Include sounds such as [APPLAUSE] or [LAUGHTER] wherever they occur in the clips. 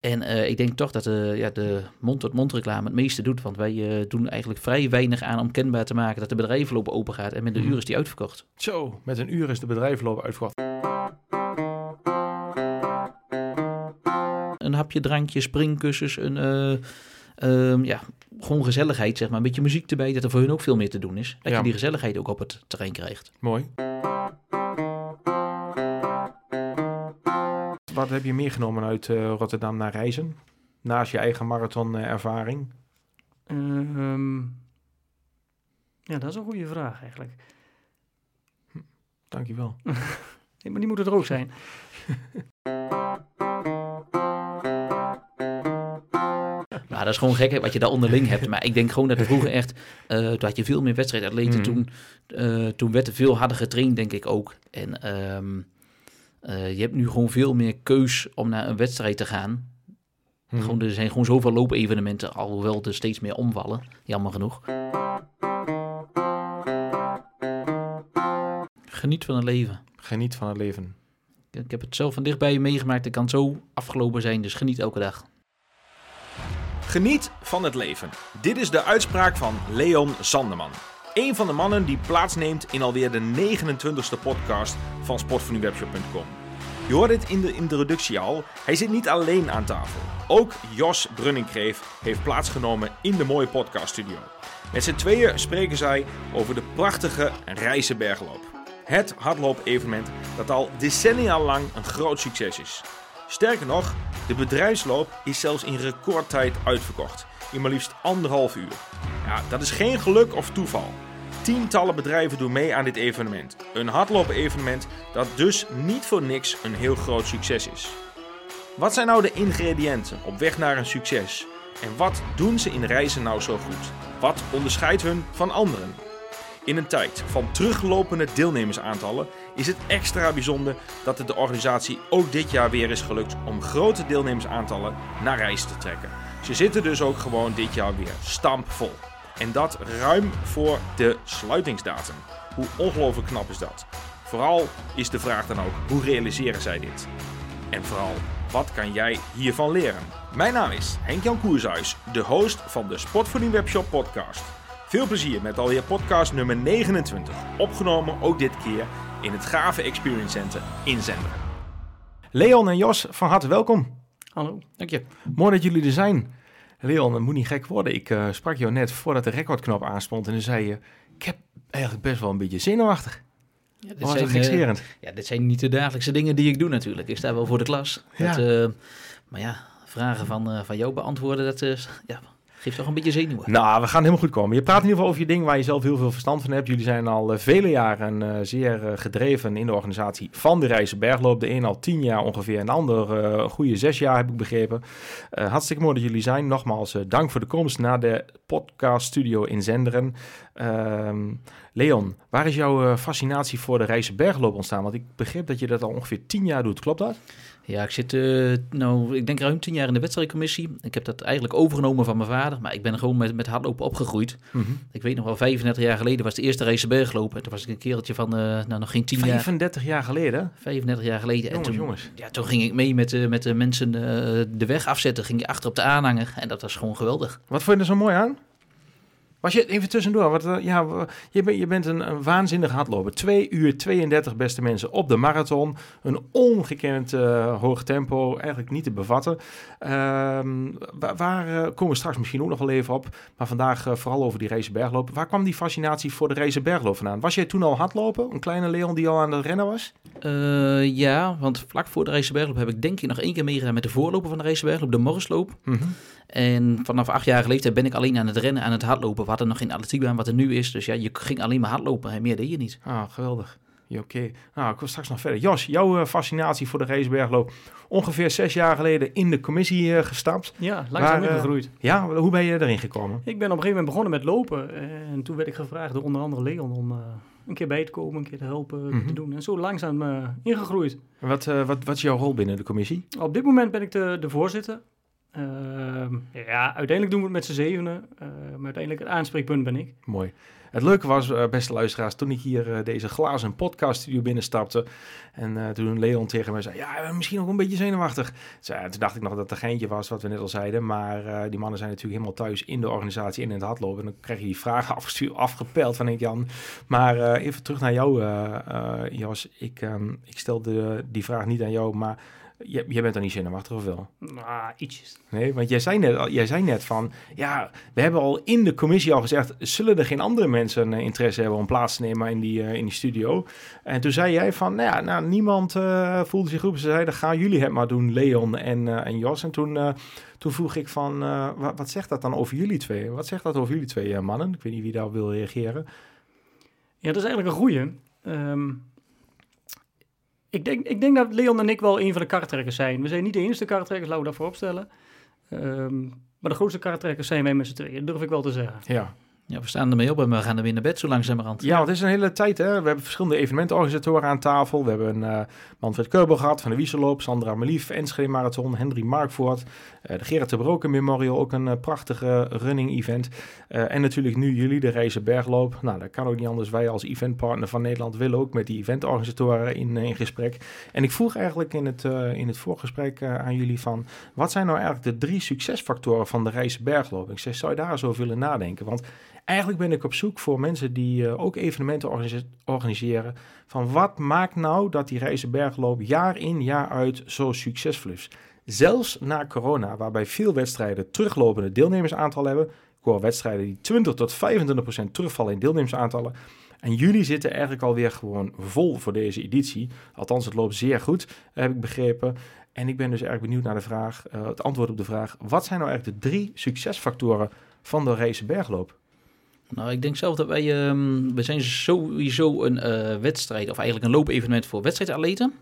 En eh, ik denk toch dat de, ja, de mond-tot-mond reclame het meeste doet. Want wij eh, doen eigenlijk vrij weinig aan om kenbaar te maken dat de bedrijvenloop open gaat. En met een Mhm. uur is die uitverkocht. Zo, met een uur is de bedrijvenloop uitverkocht. Een hapje, drankje, springkussens, een, eh, ehm, ja, gewoon gezelligheid, zeg maar. Een beetje muziek erbij, dat er voor hun ook veel meer te doen is. Dat Ja. je die gezelligheid ook op het terrein krijgt. Mooi. Wat heb je meegenomen uit eh, Rotterdam naar reizen? Naast je eigen marathonervaring? Ehm, ja, dat is een goede vraag eigenlijk. Dankjewel. [LAUGHS] Nee, maar die moeten er ook zijn. [LAUGHS] Nou, dat is gewoon gek wat je daar onderling hebt. Maar ik denk gewoon dat er vroeger echt... eh toen had je veel meer wedstrijdatleten. Mhm. Toen, eh, toen werd er veel harder getraind, denk ik ook. En ehm, eh, je hebt nu gewoon veel meer keus om naar een wedstrijd te gaan. Hm. Gewoon, er zijn gewoon zoveel loopevenementen, alhoewel er steeds meer omvallen. Jammer genoeg. Geniet van het leven. Geniet van het leven. Ik heb het zelf van dichtbij meegemaakt. Het kan zo afgelopen zijn, dus geniet elke dag. Geniet van het leven. Dit is de uitspraak van Leon Sanderman. Een van de mannen die plaatsneemt in alweer de 29e podcast van sportvernieuwwebshop.com. Je hoort het in de introductie al, hij zit niet alleen aan tafel. Ook Jos Brunninkreef heeft plaatsgenomen in de mooie podcaststudio. Met z'n tweeën spreken zij over de prachtige Rijzenbergloop. Het hardloop-evenement dat al decennia lang een groot succes is. Sterker nog, de bedrijfsloop is zelfs in recordtijd uitverkocht. In maar liefst anderhalf uur. Ja, dat is geen geluk of toeval. Tientallen bedrijven doen mee aan dit evenement. Een hardloop-evenement dat dus niet voor niks een heel groot succes is. Wat zijn nou de ingrediënten op weg naar een succes? En wat doen ze in reizen nou zo goed? Wat onderscheidt hun van anderen? In een tijd van teruglopende deelnemersaantallen is het extra bijzonder dat het de organisatie ook dit jaar weer is gelukt om grote deelnemersaantallen naar reis te trekken. Ze zitten dus ook gewoon dit jaar weer stampvol. En dat ruim voor de sluitingsdatum. Hoe ongelooflijk knap is dat? Vooral is de vraag dan ook, hoe realiseren zij dit? En vooral, wat kan jij hiervan leren? Mijn naam is Henk-Jan Koershuis, de host van de Sportvoeding Webshop podcast. Veel plezier met alweer podcast nummer 29, opgenomen ook dit keer in het Gave Experience Center in Zenderen. Leon en Jos, van harte welkom. Hallo. Dank je. Mooi dat jullie er zijn. Leon, het moet niet gek worden. Ik eh, sprak jou net voordat de recordknop aanstond en dan zei je... Ik heb eigenlijk best wel een beetje zenuwachtig. Ja, dit, was zijn, eh, ja, dit zijn niet de dagelijkse dingen die ik doe natuurlijk. Ik sta wel voor de klas. Ja. Dat, eh, maar ja, vragen van, van jou beantwoorden, dat eh, ja, geeft toch een beetje zenuwen. Nou, we gaan helemaal goed komen. Je praat in ieder geval over je ding waar je zelf heel veel verstand van hebt. Jullie zijn al eh, vele jaren eh, zeer eh, gedreven in de organisatie van de Reizen Bergloop. De een al tien jaar ongeveer, en de ander goede zes jaar heb ik begrepen. Hartstikke mooi dat jullie zijn. Nogmaals, dank voor de komst naar de podcaststudio in Zenderen. Ehm, Leon, waar is jouw eh, fascinatie voor de Reizen Bergloop ontstaan? Want ik begreep dat je dat al ongeveer tien jaar doet. Klopt dat? Ja, ik zit, eh, nou, ik denk ruim tien jaar in de wedstrijdcommissie. Ik heb dat eigenlijk overgenomen van mijn vader, maar ik ben gewoon met, met hardlopen opgegroeid. Ik weet nog wel, 35 jaar geleden was de eerste race berglopen. En toen was ik een kereltje van, eh, nou, nog geen 10 jaar, 35 jaar geleden. 35 jaar geleden. en Jongens, toen, jongens. Ja, toen ging ik mee met, de met de mensen de weg afzetten. Ging je achter op de aanhanger en dat was gewoon geweldig. Wat vond je er zo mooi aan? Was je even tussendoor? Wat, eh, ja, je, bent je bent een, een waanzinnig hardloper. 2 uur 32 beste mensen op de marathon. Een ongekend eh, hoog tempo, eigenlijk niet te bevatten. Ehm, waar waar, eh, komen we straks misschien ook nog wel even op. Maar vandaag vooral over die race berglopen. Waar kwam die fascinatie voor de race bergloop vandaan? Was jij toen al hardlopen? Een kleine Leon die al aan het rennen was? Ja, want vlak voor de race bergloop heb ik denk ik nog één keer meegedaan met de voorloper van de race bergloop, de Morrisloop. En vanaf achtjarige leeftijd ben ik alleen aan het rennen, aan het hardlopen. We hadden nog geen atletiekbaan wat er nu is. Dus ja, je ging alleen maar hardlopen en meer deed je niet. Ah, geweldig. Ja, Oké. Nou, ik wil straks nog verder. Jos, jouw eh, fascinatie voor de racebergloop. Ongeveer zes jaar geleden in de commissie eh, gestapt. Ja, langzaam Waar, eh, ingegroeid. Ja, hoe ben je erin gekomen? Ik ben op een gegeven moment begonnen met lopen. En toen werd ik gevraagd door onder andere Leon om eh, een keer bij te komen, een keer te helpen, Mhm. te doen. En zo langzaam eh, ingegroeid. Wat, eh, wat, wat is jouw rol binnen de commissie? Op dit moment ben ik de, de voorzitter. Ehm, ja, uiteindelijk doen we het met z'n zevenen. eh, maar uiteindelijk het aanspreekpunt ben ik. Mooi. Het leuke was, uh, beste luisteraars, toen ik hier uh, deze glazen podcaststudio binnenstapte en uh, toen Leon tegen mij zei, ja, misschien ook een beetje zenuwachtig. Toen dacht ik nog dat het een geintje was, wat we net al zeiden, maar die mannen zijn natuurlijk helemaal thuis in de organisatie, in het hardlopen. En dan krijg je die vragen [LAUGHS] afgepeld van ik Jan. Maar even terug naar jou, Jos. Ik, um, ik stelde die vraag niet aan jou, maar je, jij bent dan niet zenuwachtig of wel? Nou, ietsjes. Nee, want jij zei, net, jij zei net van... Ja, we hebben al in de commissie al gezegd... zullen er geen andere mensen uh, interesse hebben om plaats te nemen in die, uh, in die studio? En toen zei jij van... Nou ja, nou, niemand uh, voelde zich goed. Ze zeiden, gaan jullie het maar doen, Leon en, en Jos. En toen, toen vroeg ik van... Wat, wat, zegt dat dan over jullie twee? Wat zegt dat over jullie twee mannen? Ik weet niet wie daar wil reageren. Ja, dat is eigenlijk een goeie. Um, ik denk, ik denk dat Leon en ik wel een van de kartrekkers zijn. We zijn niet de enige kartrekkers, laten we dat vooropstellen. Um, maar de grootste kartrekkers zijn wij met z'n tweeën, durf ik wel te zeggen. Ja, ja, we staan ermee op en we gaan er weer naar bed zo langzamerhand. Ja, het is een hele tijd. Hè? We hebben verschillende evenementenorganisatoren aan tafel. We hebben uh, Manfred Keubel gehad van de Wieselloop, Sandra Melief, Enschede Marathon, Henry Markvoort, uh, de Gerard de Broken Memorial, ook een uh, prachtige running event. en natuurlijk nu jullie, de Reizen Bergloop. Nou, dat kan ook niet anders. Wij als eventpartner van Nederland willen ook met die eventorganisatoren in, in gesprek. En ik vroeg eigenlijk in het, in het voorgesprek aan jullie van, wat zijn nou eigenlijk de drie succesfactoren van de Reizen Bergloop? Ik zeg, zou je daar zo willen nadenken? Want eigenlijk ben ik op zoek voor mensen die uh, ook evenementen organiseren. Van wat maakt nou dat die reizenbergloop jaar in jaar uit zo succesvol is? Zelfs na corona, waarbij veel wedstrijden teruglopende deelnemersaantal hebben. Ik hoor wedstrijden die 20 tot 25 procent terugvallen in deelnemersaantallen. En jullie zitten eigenlijk alweer gewoon vol voor deze editie. Althans, het loopt zeer goed, heb ik begrepen. En ik ben dus erg benieuwd naar de vraag, uh, het antwoord op de vraag: wat zijn nou eigenlijk de drie succesfactoren van de Race Bergloop? Nou, ik denk zelf dat wij, um, we zijn sowieso een uh, wedstrijd, of eigenlijk een loopevenement voor wedstrijdatleten.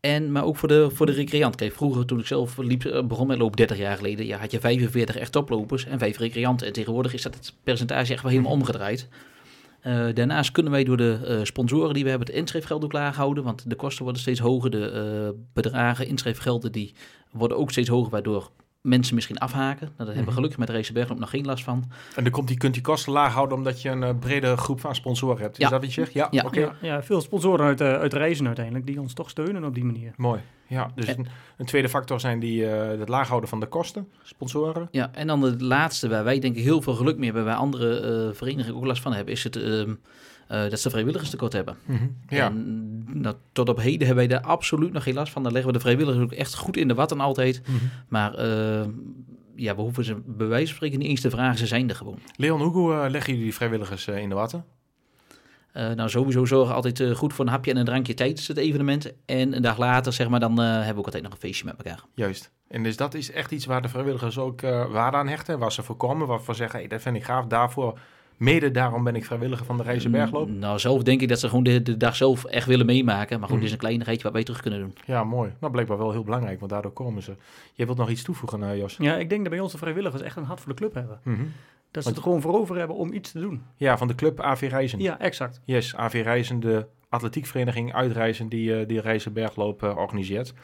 En, maar ook voor de, voor de recreant. Kijk, vroeger toen ik zelf liep, eh, begon met loop 30 jaar geleden, ja, had je 45 echt toplopers en 5 recreanten. En tegenwoordig is dat het percentage echt wel helemaal omgedraaid. Uh, daarnaast kunnen wij door de uh, sponsoren die we hebben het inschrijfgeld ook laag houden, want de kosten worden steeds hoger. De uh, bedragen, inschrijfgelden, die worden ook steeds hoger, waardoor mensen misschien afhaken. Nou, daar hebben we mhm. gelukkig met Race nog geen last van. En dan komt die, kunt die kosten laag houden omdat je een uh, brede groep van sponsoren hebt. Is ja. dat wat je zegt? Ja, ja. ja, ja veel sponsoren uit, uh, uit reizen uiteindelijk die ons toch steunen op die manier. Mooi. Ja, dus een, een, tweede factor zijn die uh, het laag houden van de kosten, sponsoren. Ja, en dan de laatste waar wij denk ik heel veel geluk mee hebben, waar andere verenigingen ook last van hebben, is het ehm, uh, dat ze vrijwilligerstekort hebben. Mm -hmm. Ja. En, nou, tot op heden hebben wij daar absoluut nog geen last van. Dan leggen we de vrijwilligers ook echt goed in de watten altijd. Mm -hmm. Maar uh, ja, we hoeven ze bij wijze van spreken niet eens te vragen. Ze zijn er gewoon. Leon, hoe uh, leggen jullie die vrijwilligers in de watten? nou, sowieso zorgen altijd goed voor een hapje en een drankje tijdens het evenement. En een dag later, zeg maar, dan hebben we ook altijd nog een feestje met elkaar. Juist. En dus dat is echt iets waar de vrijwilligers ook waarde aan hechten. Waar ze voorkomen, waarvan zeggen, hey, dat vind ik gaaf. Daarvoor Mede daarom ben ik vrijwilliger van de Reizenbergloop. Nou, zelf denk ik dat ze gewoon de, de dag zelf echt willen meemaken. Maar goed, dit is een kleinigheidje wat wij terug kunnen doen. Ja, mooi. Nou, blijkbaar wel heel belangrijk, want daardoor komen ze. Je wilt nog iets toevoegen, uh, Jos? Ja, ik denk dat bij onze vrijwilligers echt een hart voor de club hebben. Mm -hmm. Dat ze het er gewoon voor over hebben om iets te doen. Ja, van de club AV Reizen. Ja, exact. Yes, AV Reizen, de atletiekvereniging uitreizen die uh, die Reizenbergloop uh, organiseert.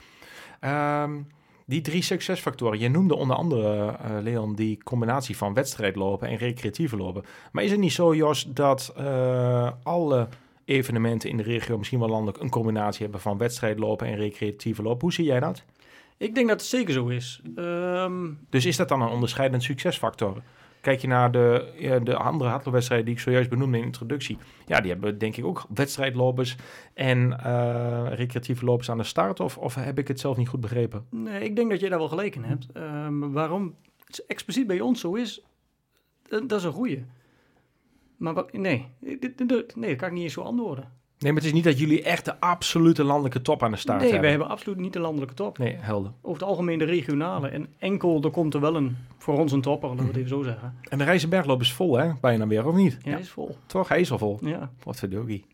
Um, die drie succesfactoren, je noemde onder andere, uh, Leon, die combinatie van wedstrijdlopen en recreatieve lopen. Maar is het niet zo, Jos, dat uh, alle evenementen in de regio, misschien wel landelijk, een combinatie hebben van wedstrijdlopen en recreatieve lopen? Hoe zie jij dat? Ik denk dat het zeker zo is. Um... Dus is dat dan een onderscheidend succesfactor? Kijk je naar de, de andere hardloopwedstrijden die ik zojuist benoemde in de introductie. Ja, die hebben denk ik ook wedstrijdlopers en uh, recreatieve lopers aan de start. Of, of heb ik het zelf niet goed begrepen? Nee, ik denk dat je daar wel gelijk in hebt. Um, waarom het expliciet bij ons zo is, dat is een goeie. Maar nee, nee, dat kan ik niet eens zo antwoorden. Nee, maar het is niet dat jullie echt de absolute landelijke top aan de start nee, hebben. Nee, wij hebben absoluut niet de landelijke top. Nee, helder. Over het algemeen de regionale. En enkel, er komt er wel een, voor ons een topper, laten we het even zo zeggen. En de Rijzenbergloop is vol, hè? Bijna weer, of niet? Ja, hij is vol. Toch, hij is al vol. Ja. Wat verdorie.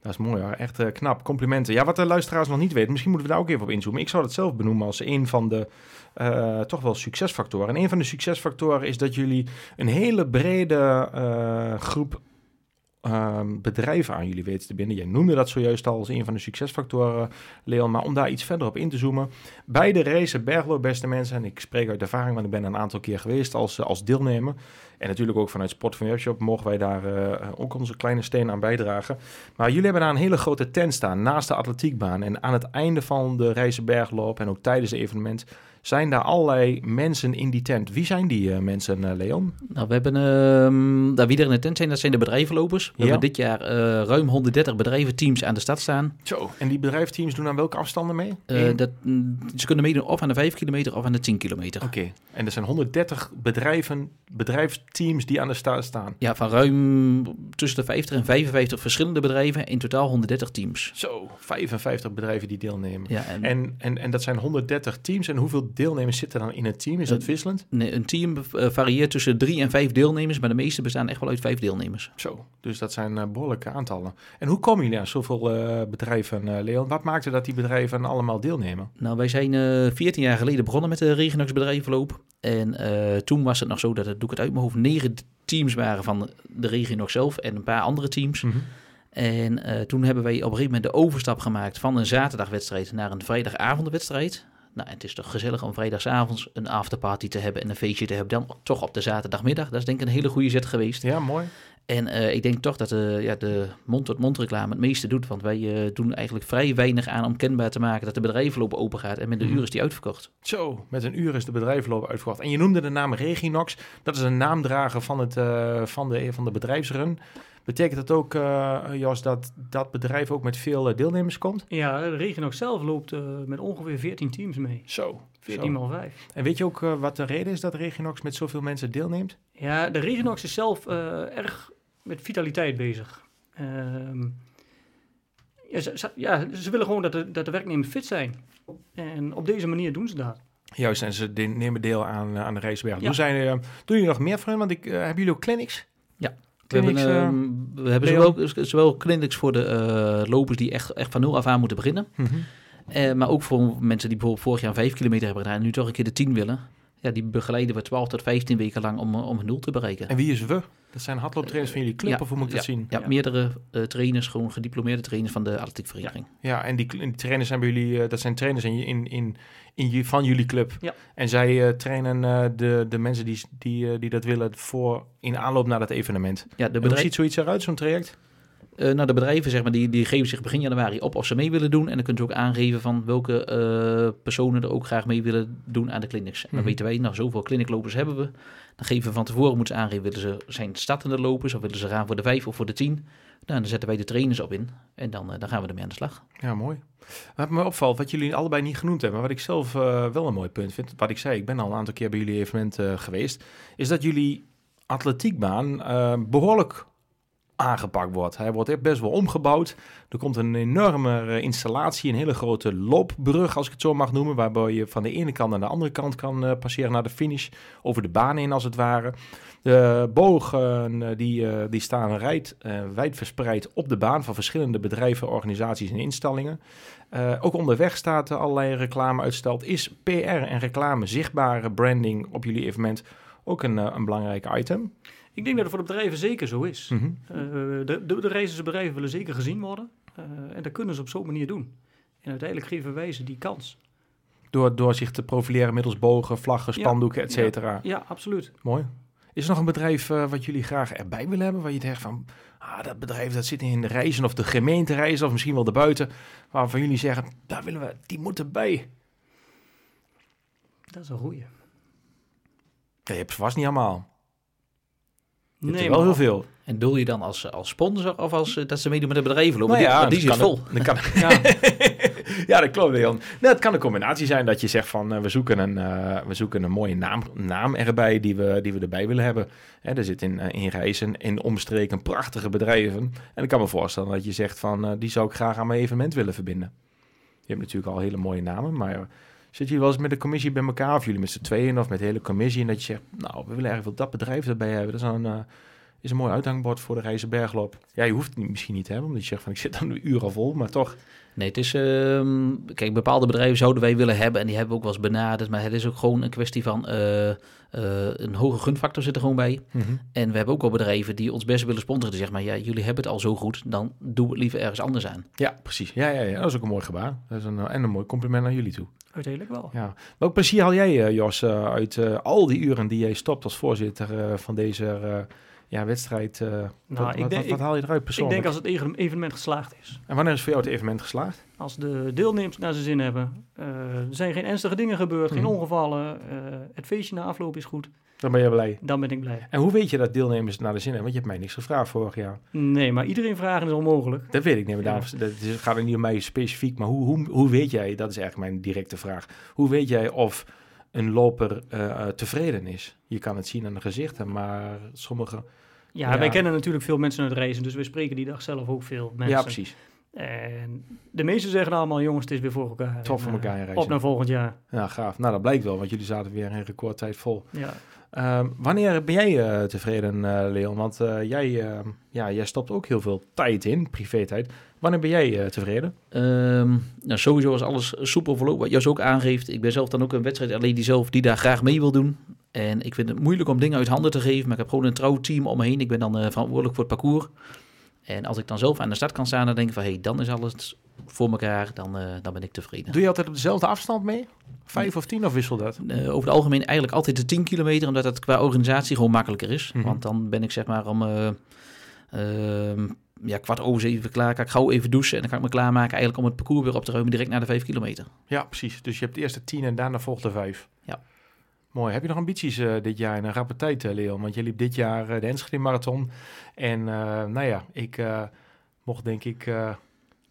Dat is mooi hoor, echt uh, knap. Complimenten. Ja, wat de luisteraars nog niet weten, misschien moeten we daar ook even op inzoomen. Ik zou dat zelf benoemen als een van de uh, toch wel succesfactoren. En een van de succesfactoren is dat jullie een hele brede uh, groep ehm, bedrijven aan jullie weten te binden. Jij noemde dat zojuist al als een van de succesfactoren, Leon. Maar om daar iets verder op in te zoomen. Bij de race Berglo, beste mensen, en ik spreek uit ervaring, want ik ben een aantal keer geweest als, eh, als deelnemer. En natuurlijk ook vanuit Sport van Webshop mogen wij daar eh, ook onze kleine steen aan bijdragen. Maar jullie hebben daar een hele grote tent staan naast de atletiekbaan. En aan het einde van de Reizenbergloop en ook tijdens het evenement zijn daar allerlei mensen in die tent. Wie zijn die uh, mensen, uh, Leon? Nou, we hebben, uh, daar wie er in de tent zijn, dat zijn de bedrijvenlopers. We Ja. hebben dit jaar eh, ruim 130 bedrijventeams aan de stad staan. Zo. En die bedrijfsteams doen aan welke afstanden mee? Eh, dat, mm, ze kunnen meedoen of aan de 5 kilometer of aan de 10 kilometer. Oké. En er zijn 130 bedrijven, bedrijfsteams die aan de sta staan. Ja, van ruim tussen de 50 en 55 verschillende bedrijven. In totaal 130 teams. Zo. 55 bedrijven die deelnemen. Ja, en, En, en, en dat zijn 130 teams. En hoeveel deelnemers zitten dan in het team? Is dat Eh, wisselend? nee, een team eh, varieert tussen drie en vijf deelnemers, maar de meeste bestaan echt wel uit vijf deelnemers. Zo. Dus dat zijn eh, behoorlijke aantallen. En hoe komen jullie aan zoveel bedrijven, eh, Leon? Wat maakte dat die bedrijven allemaal deelnemen? Nou, wij zijn eh 14 jaar geleden begonnen met de Regionax bedrijvenloop. En toen was het nog zo dat, dat doe ik het uit mijn hoofd, negen teams waren van de Regionax zelf en een paar andere teams. En eh, toen hebben wij op een gegeven moment de overstap gemaakt van een zaterdagwedstrijd naar een vrijdagavondwedstrijd. Nou, het is toch gezellig om vrijdagavonds een afterparty te hebben en een feestje te hebben. Dan toch op de zaterdagmiddag. Dat is denk ik een hele goede zet geweest. Ja, mooi. En eh, ik denk toch dat de, ja, de mond-tot-mond reclame het meeste doet. Want wij eh, doen eigenlijk vrij weinig aan om kenbaar te maken dat de bedrijvenloop open gaat. En met de Mhm. uur is die uitverkocht. Zo, met een uur is de bedrijvenloop uitverkocht. En je noemde de naam Reginox. Dat is een naamdrager van, het, eh, van, de, van de bedrijfsrun. Betekent dat ook, eh, Jos, dat dat bedrijf ook met veel eh, deelnemers komt? Ja, de Regionox zelf loopt eh, met ongeveer 14 teams mee. Zo. 14 zo. mal 5. En weet je ook eh, wat de reden is dat Reginox met zoveel mensen deelneemt? Ja, de Regionox is zelf eh, erg met vitaliteit bezig. Ehm, ja, ze, ze- ja, ze willen gewoon dat de, dat de werknemers fit zijn. En op deze manier doen ze dat. Juist, en ze de- nemen deel aan, eh, aan de Reisberg. Ja. Doen, zijn, eh, doen jullie nog meer voor hen? Want ik, eh, hebben jullie ook clinics? We hebben, Clinics, eh, ehm, we hebben Leon? zowel, zowel clinics voor de eh, lopers die echt, echt van nul af aan moeten beginnen. Eh, maar ook voor mensen die bijvoorbeeld vorig jaar 5 kilometer hebben gedaan en nu toch een keer de 10 willen. Ja, die begeleiden we 12 tot 15 weken lang om, om hun doel te bereiken. En wie is we? Dat zijn hardlooptrainers van jullie club, Ja, of hoe moet ik dat zien? Ja, Ja. meerdere eh, trainers, gewoon gediplomeerde trainers van de atletiekvereniging. Ja, en die, die trainers zijn bij jullie, eh, dat zijn trainers in, in, in, in, je- van jullie club. Ja. En zij eh, trainen eh, de, de mensen die, die, eh, die dat willen voor in aanloop naar dat evenement. Ja, de bedrijf, ziet zoiets eruit, zo'n traject? Nou, de bedrijven zeg maar, die, die geven zich begin januari op of ze mee willen doen. En dan kunt u ook aangeven van welke eh, personen er ook graag mee willen doen aan de clinics. En dan Mhm. weten wij, nou, zoveel cliniclopers hebben we. Dan geven we van tevoren, moeten ze aangeven, willen ze zijn startende lopers of willen ze gaan voor de vijf of voor de tien. Nou, dan zetten wij de trainers op in en dan, eh, dan gaan we ermee aan de slag. Ja, mooi. Wat me opvalt, wat jullie allebei niet genoemd hebben, maar wat ik zelf wel een mooi punt vind, wat ik zei, ik ben al een aantal keer bij jullie evenement geweest, is dat jullie atletiekbaan eh, behoorlijk aangepakt wordt. Hij wordt best wel omgebouwd. Er komt een enorme eh, installatie, een hele grote loopbrug, als ik het zo mag noemen, waarbij je van de ene kant naar de andere kant kan eh, passeren naar de finish, over de baan heen als het ware. De bogen eh, die, die staan rijd, wijd verspreid op de baan van verschillende bedrijven, organisaties en instellingen. Ook onderweg staat er allerlei reclame uitsteld. Is PR en reclame, zichtbare branding op jullie evenement ook een, een belangrijk item? Ik denk dat het voor de bedrijven zeker zo is. Mhm. Eh, de, de, de reizigersbedrijven willen zeker gezien worden. Eh, en dat kunnen ze op zo'n manier doen. En uiteindelijk geven wij ze die kans. Door, door zich te profileren middels bogen, vlaggen, Ja. spandoeken, et cetera. Ja, absoluut. Mooi. Is er nog een bedrijf eh, wat jullie graag erbij willen hebben? Waar je zegt van, ah, dat bedrijf dat zit in de reizen of de gemeente reizen of misschien wel daarbuiten. Waarvan jullie zeggen, daar willen we, die moeten bij. Dat is een goeie. Ja, je hebt ze vast niet allemaal. Je Nee, wel heel veel. En doe je dan als, als sponsor of als eh, dat ze meedoen met de bedrijvenloop? Nou Want die, ja, die dat zit vol. kan, [LAUGHS] ja. [LAUGHS] ja, dat klopt, Leon. Nou, het kan een combinatie zijn dat je zegt van eh, we, zoeken een, eh, we zoeken een mooie naam, naam erbij die we, die we erbij willen hebben. Hè, er zit in, in reizen, in omstreken prachtige bedrijven. En ik kan me voorstellen dat je zegt van die zou ik graag aan mijn evenement willen verbinden. Je hebt natuurlijk al hele mooie namen, maar zit je wel eens met de commissie bij elkaar of jullie met z'n tweeën of met de hele commissie en dat je zegt, nou, we willen eigenlijk wel dat bedrijf erbij hebben. Dat is een, eh, is een mooi uithangbord voor de Rijzenbergloop. Ja, je hoeft het misschien niet te hebben, omdat je zegt van ik zit dan uur al vol, maar toch. Nee, het is... ehm, kijk, bepaalde bedrijven zouden wij willen hebben en die hebben we ook wel eens benaderd. Maar het is ook gewoon een kwestie van... eh, een hoge gunfactor zit er gewoon bij. En we hebben ook wel bedrijven die ons best willen sponsoren. Die zeggen, maar ja, jullie hebben het al zo goed. Dan doe het liever ergens anders aan. Ja, precies. Ja, ja, ja, dat is ook een mooi gebaar. Dat is een, eh, en een mooi compliment naar jullie toe. Uiteindelijk wel. Ja. Welk plezier haal jij, eh, Jos, eh, uit eh, al die uren die jij stopt als voorzitter eh, van deze eh, ja, wedstrijd? eh, wat, ik denk- wat, wat haal je eruit Ik persoonlijk? denk als het even- evenement geslaagd is. En wanneer is voor jou het evenement geslaagd? Als de deelnemers naar zijn zin hebben. eh, er zijn geen ernstige dingen gebeurd, Mhm. geen ongevallen. eh, het feestje na afloop is goed. Dan ben je blij. Dan ben ik blij. En hoe weet je dat deelnemers naar de zin hebben? Want je hebt mij niks gevraagd vorig jaar. Nee, maar iedereen vragen is onmogelijk. Dat weet ik niet. Maar Ja. dat is- gaat er niet om mij specifiek. Maar hoe, hoe, hoe weet jij, dat is eigenlijk mijn directe vraag. Hoe weet jij of een loper eh, tevreden is? Je kan het zien aan de gezichten, maar sommige... Ja, Ja. wij kennen natuurlijk veel mensen uit reizen, dus we spreken die dag zelf ook veel mensen. Ja, precies. En de meesten zeggen allemaal, jongens, het is weer voor elkaar. Tof voor elkaar eh, reizen. Op naar volgend jaar. Ja, gaaf. Nou, dat blijkt wel, want jullie zaten weer in recordtijd vol. Ja. Ehm, wanneer ben jij eh, tevreden, eh, Leon? Want eh, jij, eh, ja, jij stopt ook heel veel tijd in, privé-tijd. Wanneer ben jij eh, tevreden? Ehm, nou, sowieso als alles soepel verloopt, wat Jos ook aangeeft. Ik ben zelf dan ook een wedstrijd alleen die zelf die daar graag mee wil doen. En ik vind het moeilijk om dingen uit handen te geven, maar ik heb gewoon een trouw team om me heen. Ik ben dan eh, verantwoordelijk voor het parcours. En als ik dan zelf aan de start kan staan, dan denk ik van, hé, hey, dan is alles voor elkaar, dan, eh, dan ben ik tevreden. Doe je altijd op dezelfde afstand mee? Vijf of tien of wissel dat? Eh, over het algemeen eigenlijk altijd de 10 kilometer, omdat het qua organisatie gewoon makkelijker is. Mhm. Want dan ben ik zeg maar om eh, ehm, ja, kwart over zeven klaar, kan ik gauw even douchen en dan kan ik me klaarmaken eigenlijk om het parcours weer op te ruimen direct naar de 5 kilometer. Ja, precies. Dus je hebt de eerste tien en daarna volgt de vijf. Ja. Mooi. Heb je nog ambities eh, dit jaar in een rappe tijd, eh, Leon? Want je liep dit jaar eh, de Enschede Marathon. En nou ja, ik mocht denk ik eh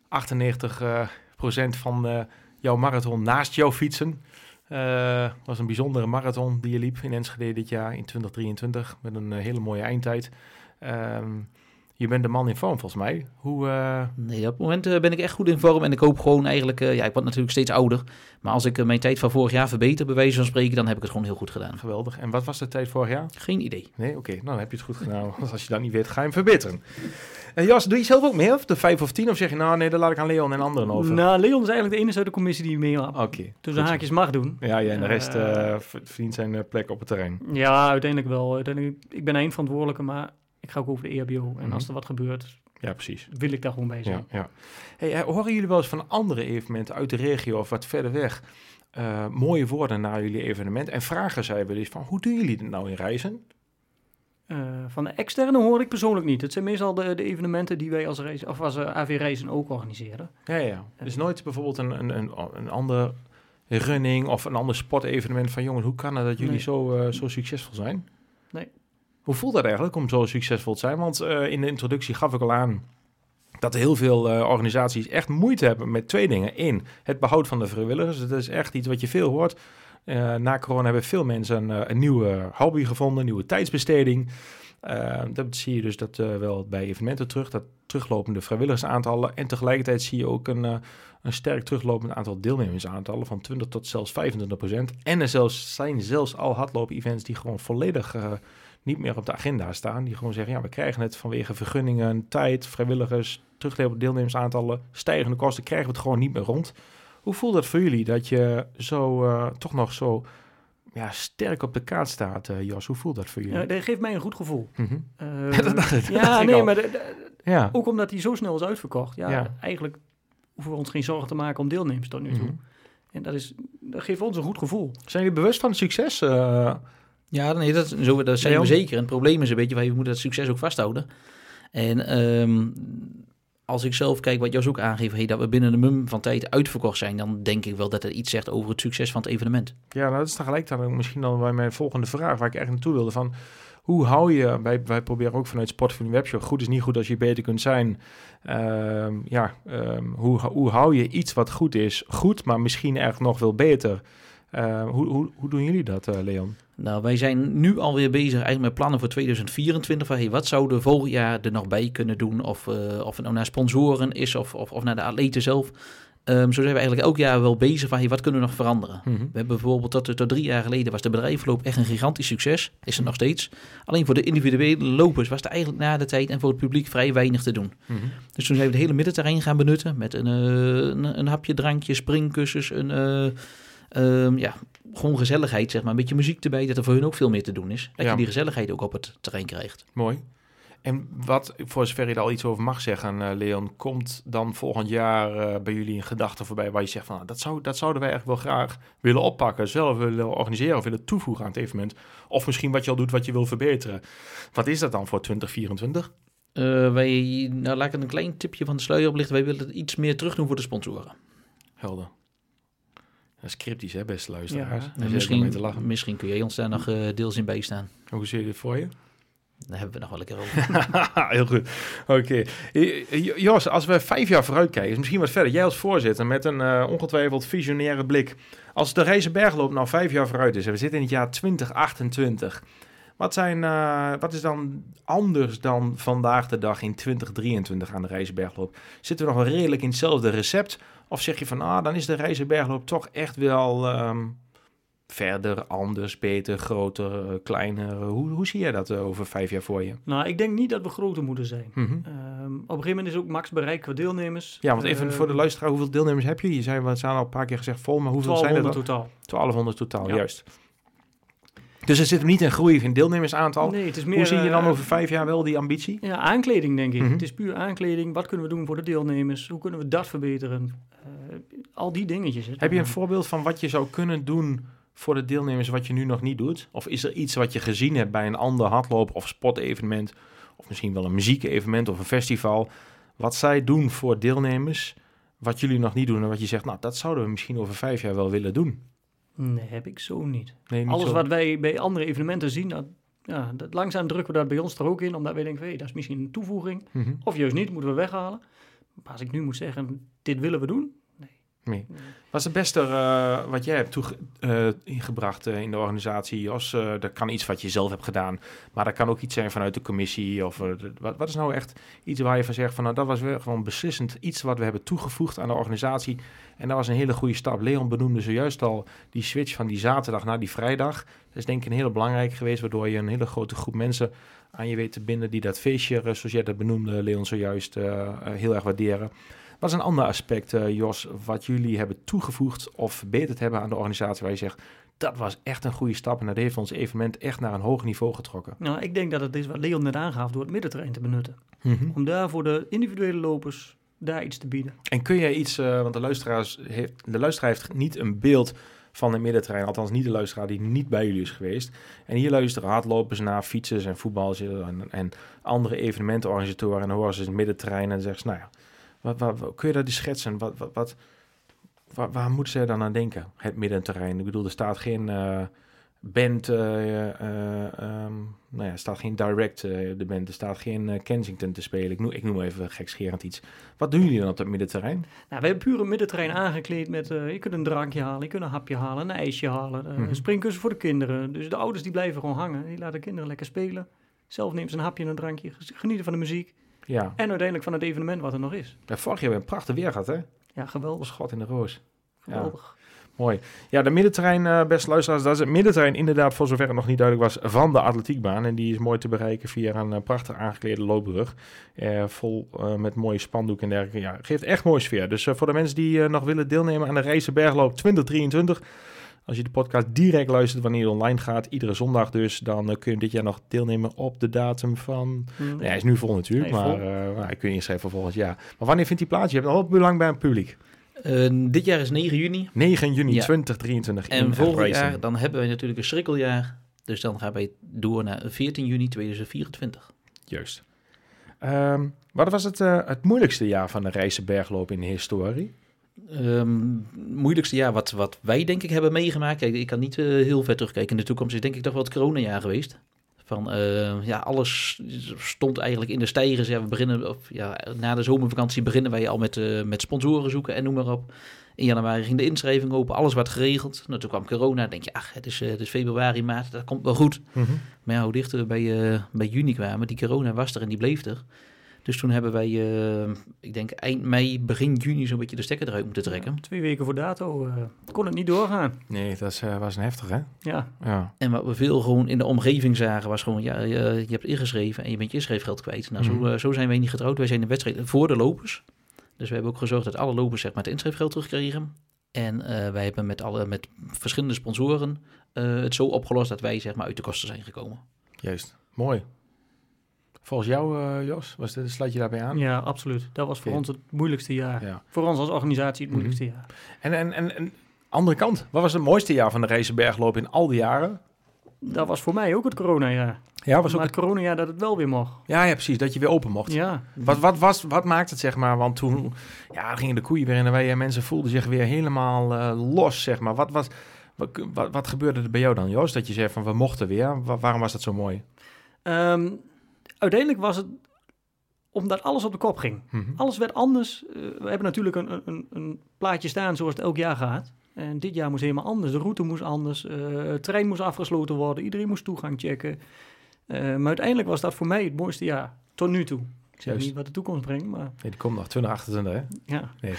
98 eh, procent van jouw marathon naast jou fietsen. Eh was een bijzondere marathon die je liep in Enschede dit jaar in 2023 met een hele mooie eindtijd. Ehm, je bent de man in vorm volgens mij. Hoe, eh, Nee, op het moment eh, ben ik echt goed in vorm en ik hoop gewoon eigenlijk, eh, ja, ik word natuurlijk steeds ouder. Maar als ik mijn tijd van vorig jaar verbeter, bij wijze van spreken, dan heb ik het gewoon heel goed gedaan. geweldig. En wat was de tijd vorig jaar? Geen idee. Nee, oké. Nou, dan heb je het goed gedaan. Want [LAUGHS] als je dat niet weet, ga je hem verbeteren. En Jas, doe je zelf ook mee? Of de vijf of tien? Of zeg je, nou nee, daar laat ik aan Leon en anderen over? Nou, Leon is eigenlijk de enige uit de commissie die mee Oké. dus de haakjes mag doen. Ja, ja, en de rest verdient zijn plek op het terrein. Ja, uiteindelijk wel. Uiteindelijk, ik ben eindverantwoordelijke, maar ik ga ook over de EHBO. En Mhm. als er wat gebeurt, Ja, precies. wil ik daar gewoon bij Ja, zijn. ja. Hey, eh, horen jullie wel eens van andere evenementen uit de regio of wat verder weg eh, mooie woorden naar jullie evenement? En vragen zij wel eens van, hoe doen jullie dit nou in reizen? Eh, van de externe hoor ik persoonlijk niet. Het zijn meestal de, de evenementen die wij als, reis, of als AV Reizen ook organiseren. Ja, ja. Dus nooit bijvoorbeeld een, een, een, een ander running of een ander sportevenement van jongens, hoe kan het dat jullie Nee. zo, zo succesvol zijn? Hoe voelt dat eigenlijk om zo succesvol te zijn? Want eh, in de introductie gaf ik al aan dat heel veel eh, organisaties echt moeite hebben met twee dingen. Eén, het behoud van de vrijwilligers. Dat is echt iets wat je veel hoort. Eh, na corona hebben veel mensen een, nieuwe hobby gevonden, een nieuwe tijdsbesteding. Dat zie je dus dat wel bij evenementen terug, dat teruglopende vrijwilligersaantallen. En tegelijkertijd zie je ook een, een sterk teruglopend aantal deelnemersaantallen van 20 tot zelfs 25 procent. En er zijn zelfs al hardloop-events die gewoon volledig niet meer op de agenda staan. Die gewoon zeggen, ja, we krijgen het vanwege vergunningen, tijd, vrijwilligers, teruglopende deelnemersaantallen, stijgende kosten, krijgen we het gewoon niet meer rond. Hoe voelt dat voor jullie dat je zo eh, toch nog zo ja, sterk op de kaart staat, eh, Jos? Hoe voelt dat voor jullie? Ja, dat geeft mij een goed gevoel. Mhm. Eh, [LAUGHS] dat dacht ik- dat ja, dacht nee, maar de- de- Ja. ook omdat hij zo snel is uitverkocht. Ja, Ja. eigenlijk hoeven we ons geen zorgen te maken om deelnemers tot nu toe. Mhm. En dat, is, dat geeft ons een goed gevoel. Zijn jullie bewust van het succes? Ja, nee, dat, zo, dat zijn we zeker. En het probleem is een beetje, wij moeten dat succes ook vasthouden. En ehm, als ik zelf kijk wat Jos ook aangeeft, hey, dat we binnen een mum van tijd uitverkocht zijn, dan denk ik wel dat het iets zegt over het succes van het evenement. Ja, nou, dat is tegelijk dan ook misschien dan bij mijn volgende vraag, waar ik echt naartoe wilde. Van, hoe hou je, wij, wij proberen ook vanuit Sport voor een Webshop, goed is niet goed als je beter kunt zijn. Ehm, ja, ehm, hoe, hoe hou je iets wat goed is, goed, maar misschien echt nog wel beter? Hoe, hoe, hoe doen jullie dat, eh, Leon? Nou, wij zijn nu alweer bezig eigenlijk met plannen voor 2024. Van, hey, wat zouden we volgend jaar er nog bij kunnen doen? Of, eh, of het nou naar sponsoren is of, of, of naar de atleten zelf. Ehm, zo zijn we eigenlijk elk jaar wel bezig van, hey, wat kunnen we nog veranderen? Mhm. We hebben bijvoorbeeld tot, tot drie jaar geleden was de bedrijfloop echt een gigantisch succes. Is er nog steeds. Alleen voor de individuele lopers was er eigenlijk na de tijd en voor het publiek vrij weinig te doen. Mhm. Dus toen zijn we het hele middenterrein gaan benutten met een, eh, een, een hapje, drankje, springkussens, een, eh, ehm, ja, gewoon gezelligheid, zeg maar. Een beetje muziek erbij, dat er voor hun ook veel meer te doen is. Dat Ja. je die gezelligheid ook op het terrein krijgt. Mooi. En wat, voor zover je er al iets over mag zeggen, eh, Leon, komt dan volgend jaar eh, bij jullie een gedachte voorbij waar je zegt van, nou, dat, zou, dat zouden wij eigenlijk wel graag willen oppakken, zelf willen organiseren of willen toevoegen aan het evenement. Of misschien wat je al doet, wat je wil verbeteren. Wat is dat dan voor 2024? Eh, wij, nou laat ik een klein tipje van de sluier oplichten. Wij willen iets meer terug doen voor de sponsoren. Helder. Dat is cryptisch, hè, beste luisteraars. Ja. Misschien, lachen. misschien kun jij ons daar nog eh, deels in bijstaan. Hoe zie je dit voor je? Daar hebben we nog wel een keer over. [LAUGHS] Heel goed. Oké. Eh, eh, Jos, als we vijf jaar vooruit kijken, is misschien wat verder. Jij als voorzitter met een eh, ongetwijfeld visionaire blik. Als de Reizenbergloop nou vijf jaar vooruit is en we zitten in het jaar 2028. Wat, zijn, eh, wat is dan anders dan vandaag de dag in 2023 aan de Reizenbergloop? Zitten we nog wel redelijk in hetzelfde recept? Of zeg je van, ah, dan is de Reizenbergloop toch echt wel ehm, verder, anders, beter, groter, eh, kleiner? Hoe, hoe zie jij dat eh, over vijf jaar voor je? Nou, ik denk niet dat we groter moeten zijn. Mhm. Ehm, op een gegeven moment is ook max bereik qua deelnemers. Ja, want even Ehm, voor de luisteraar, hoeveel deelnemers heb je? Je zei, we zijn al een paar keer gezegd vol, maar hoeveel zijn er 1200 dan? totaal. 1200 totaal, Ja. juist. Dus er zit hem niet in groei in deelnemersaantal. Nee, het is meer... Hoe zie je dan eh, over vijf jaar wel die ambitie? Ja, aankleding denk ik. Mhm. Het is puur aankleding. Wat kunnen we doen voor de deelnemers? Hoe kunnen we dat verbeteren? Eh, al die dingetjes. Heb je een voorbeeld van wat je zou kunnen doen voor de deelnemers wat je nu nog niet doet? Of is er iets wat je gezien hebt bij een ander hardloop of sportevenement, of misschien wel een muziekevenement of een festival, wat zij doen voor deelnemers, wat jullie nog niet doen en wat je zegt, nou, dat zouden we misschien over vijf jaar wel willen doen? Nee, heb ik zo niet. Nee, niet Alles zo. wat wij bij andere evenementen zien, dat, ja, dat, langzaam drukken we dat bij ons er ook in. Omdat wij denken, hey, dat is misschien een toevoeging. Mhm. Of juist niet, moeten we weghalen. Maar als ik nu moet zeggen, dit willen we doen. Nee. Wat is het beste eh, wat jij hebt toege- eh, ingebracht eh, in de organisatie, Jos? Dat kan iets wat je zelf hebt gedaan, maar dat kan ook iets zijn vanuit de commissie. Of, de- wat, wat is nou echt iets waar je van zegt van nou dat was weer gewoon beslissend iets wat we hebben toegevoegd aan de organisatie. En dat was een hele goede stap. Leon benoemde zojuist al die switch van die zaterdag naar die vrijdag. Dat is denk ik een hele belangrijk geweest, waardoor je een hele grote groep mensen aan je weet te binden die dat feestje, zoals jij dat benoemde, Leon zojuist, heel erg waarderen. Wat is een ander aspect, eh, Jos, wat jullie hebben toegevoegd of verbeterd hebben aan de organisatie, waar je zegt, dat was echt een goede stap en dat heeft ons evenement echt naar een hoger niveau getrokken? Nou, ik denk dat het is wat Leon net aangaf door het middenterrein te benutten. Mhm. Om daar voor de individuele lopers daar iets te bieden. En kun jij iets, eh, want de, luisteraars heeft, de luisteraar heeft niet een beeld van een middenterrein, althans niet de luisteraar die niet bij jullie is geweest. En hier luisteren hardlopers naar, fietsers en voetballers en, en andere evenementenorganisatoren en dan horen ze het middenterrein en zeggen ze, nou ja, wat, wat, wat- kun je dat eens schetsen? Wat, wat, wat, waar, waar moeten ze dan aan denken, het middenterrein? Ik bedoel, er staat geen eh, band, eh, eh, ehm, nou ja, er staat geen direct de band, er staat geen Kensington te spelen. Ik noem, ik noem even gekscherend iets. Wat doen jullie dan op dat middenterrein? Nou, we hebben puur een middenterrein aangekleed met... je kunt een drankje halen, je kunt een hapje halen, een ijsje halen. eh, Mhm. Een springkussen voor de kinderen. Dus de ouders die blijven gewoon hangen. Die laten kinderen lekker spelen. Zelf neemt ze een hapje en een drankje. Genieten van de muziek. Ja, En uiteindelijk van het evenement wat er nog is. Ja, vorig jaar hebben we een prachtig weer gehad, hè? Ja, geweldig. Schot in de roos. geweldig. Mooi. Ja, de middenterrein, eh beste luisteraars, dat is het middenterrein inderdaad, voor zover het nog niet duidelijk was, van de atletiekbaan. En die is mooi te bereiken via een eh, prachtig aangeklede loopbrug. Eh, vol met mooie spandoek en dergelijke. Ja, geeft echt mooie sfeer. Dus voor de mensen die nog willen deelnemen aan de Reizenbergloop 2023... Als je de podcast direct luistert wanneer hij online gaat, iedere zondag dus, dan eh, kun je dit jaar nog deelnemen op de datum van Mm, Ja, hij is nu vol natuurlijk, Hij maar eh nou, ik kun je inschrijven voor volgend jaar. Maar wanneer vindt die plaats? Je hebt wel belang bij het publiek. Eh, dit jaar is 9 juni. 9 juni Ja. 2023 in En volgend jaar, dan hebben wij natuurlijk een schrikkeljaar. Dus dan gaan wij door naar 14 juni 2024. Juist. Ehm, wat was het, eh, het moeilijkste jaar van de Rijssenbergloop in de historie? Ehm, moeilijkste jaar wat, wat wij denk ik hebben meegemaakt. Kijk, ik kan niet eh, heel ver terugkijken in de toekomst. Is denk ik toch wel het coronajaar geweest. Van eh, ja, alles stond eigenlijk in de stijgers. Ja, we beginnen, of, ja, na de zomervakantie beginnen wij al met, eh, met sponsoren zoeken en noem maar op. In januari ging de inschrijving open, alles werd geregeld. Nou, toen kwam corona. Denk je, ach, het is, het is februari, maart, dat komt wel goed. Maar ja, hoe dichter we bij, bij juni kwamen, die corona was er en die bleef er. Dus toen hebben wij, eh, ik denk eind mei, begin juni zo'n beetje de stekker eruit moeten trekken. Twee weken voor dato eh, kon het niet doorgaan. Nee, dat is, eh, was een heftig, hè? Ja, Ja. En wat we veel gewoon in de omgeving zagen, was gewoon, ja, je, je hebt ingeschreven en je bent je inschrijfgeld kwijt. Nou, Mhm. zo, eh, zo zijn wij niet getrouwd. Wij zijn de wedstrijd voor de lopers. Dus we hebben ook gezorgd dat alle lopers zeg maar, het inschrijfgeld terugkregen. En eh, wij hebben met, alle, met verschillende sponsoren eh, het zo opgelost dat wij zeg maar, uit de kosten zijn gekomen. Juist. Mooi. Volgens jou, eh, Jos, was dit, sluit je daarbij aan? ja, absoluut. Dat was voor ons het moeilijkste jaar. Ja. Voor ons als organisatie het Mhm. moeilijkste jaar. En, en, en, en andere kant, wat was het mooiste jaar van de Racebergloop in al die jaren? Dat was voor mij ook het coronajaar. Ja, was ook maar het coronajaar dat het wel weer mocht. ja, ja, precies, dat je weer open mocht. Ja, Wat, wat, was, wat maakt het, zeg maar, want toen ja, gingen de koeien weer in de wei en mensen voelden zich weer helemaal eh, los, zeg maar. Wat, was, wat, wat, wat gebeurde er bij jou dan, Joost, dat je zei van we mochten weer? Wa- waarom was dat zo mooi? Ehm, uiteindelijk was het omdat alles op de kop ging. Mhm. Alles werd anders. Eh, we hebben natuurlijk een, een, een plaatje staan zoals het elk jaar gaat. En dit jaar moest helemaal anders. De route moest anders. eh, het trein moest afgesloten worden. Iedereen moest toegang checken. Eh, maar uiteindelijk was dat voor mij het mooiste jaar. Tot nu toe. Ik zeg Juist. niet wat de toekomst brengt, maar Nee, die komt nog 2028, hè? ja. Nee.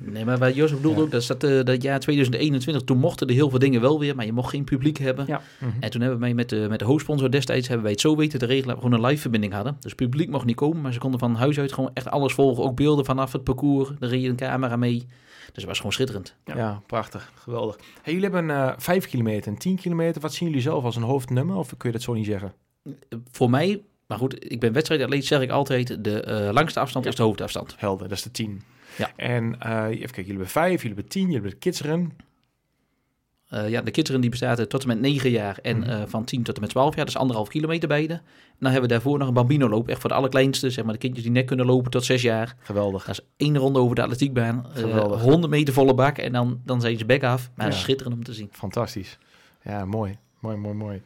[LAUGHS] Nee, maar wat Jozef bedoelde Ja. ook, dat, dat, eh, dat jaar 2021, toen mochten er heel veel dingen wel weer, maar je mocht geen publiek hebben. Ja. Mhm. En toen hebben wij met de, met de hoofdsponsor destijds hebben wij het zo weten te regelen we gewoon een live verbinding hadden. Dus het publiek mocht niet komen, maar ze konden van huis uit gewoon echt alles volgen. Ook beelden vanaf het parcours, er reed een camera mee. Dus het was gewoon schitterend. Ja. Ja. prachtig. Geweldig. Hey, jullie hebben eh 5 kilometer en 10 kilometer. Wat zien jullie zelf als een hoofdnummer? Of kun je dat zo niet zeggen? Voor mij, maar goed, ik ben wedstrijdatleet, zeg ik altijd, de eh, langste afstand Ja. is de hoofdafstand. Helder, dat is de 10. Ja. En eh, even kijken, jullie hebben 5, jullie hebben 10, jullie hebben de kidsrun. Eh, ja, de kinderen die bestaat tot en met 9 jaar en Mhm. van 10 tot en met 12 jaar, dat is anderhalf kilometer beide. En dan hebben we daarvoor nog een bambino loop, echt voor de allerkleinste, zeg maar de kindjes die net kunnen lopen tot 6 jaar. Geweldig. Dat is één ronde over de atletiekbaan, Geweldig. 100 meter volle bak en dan, dan zijn ze bek af. Maar Ja. schitterend om te zien. Fantastisch. Ja, mooi. Mooi, mooi, mooi.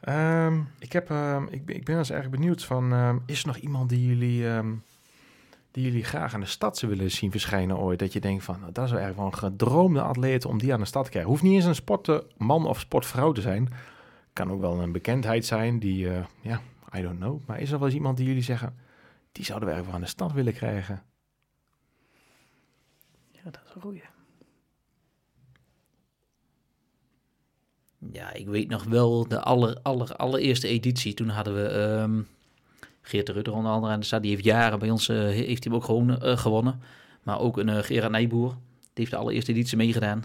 Ehm, ik, heb, ehm, ik, ben- ik ben eens erg benieuwd van, ehm, is er nog iemand die jullie, ehm, die jullie graag aan de stad zou willen zien verschijnen ooit? Dat je denkt van, nou, dat is wel erg wel een gedroomde atleet om die aan de stad te krijgen. Hoeft niet eens een sportman of sportvrouw te zijn. Kan ook wel een bekendheid zijn die, eh, ja, I don't know. Maar is er wel eens iemand die jullie zeggen, die zouden we erg wel aan de stad willen krijgen? ja, dat is een goeie. Ja, ik weet nog wel de aller, aller, allereerste editie. Toen hadden we ehm Geert de Rutter onder andere aan de stad. Die heeft jaren bij ons, eh, heeft hij ook gewoon eh, gewonnen. Maar ook een eh, Gerard Nijboer. Die heeft de allereerste editie meegedaan.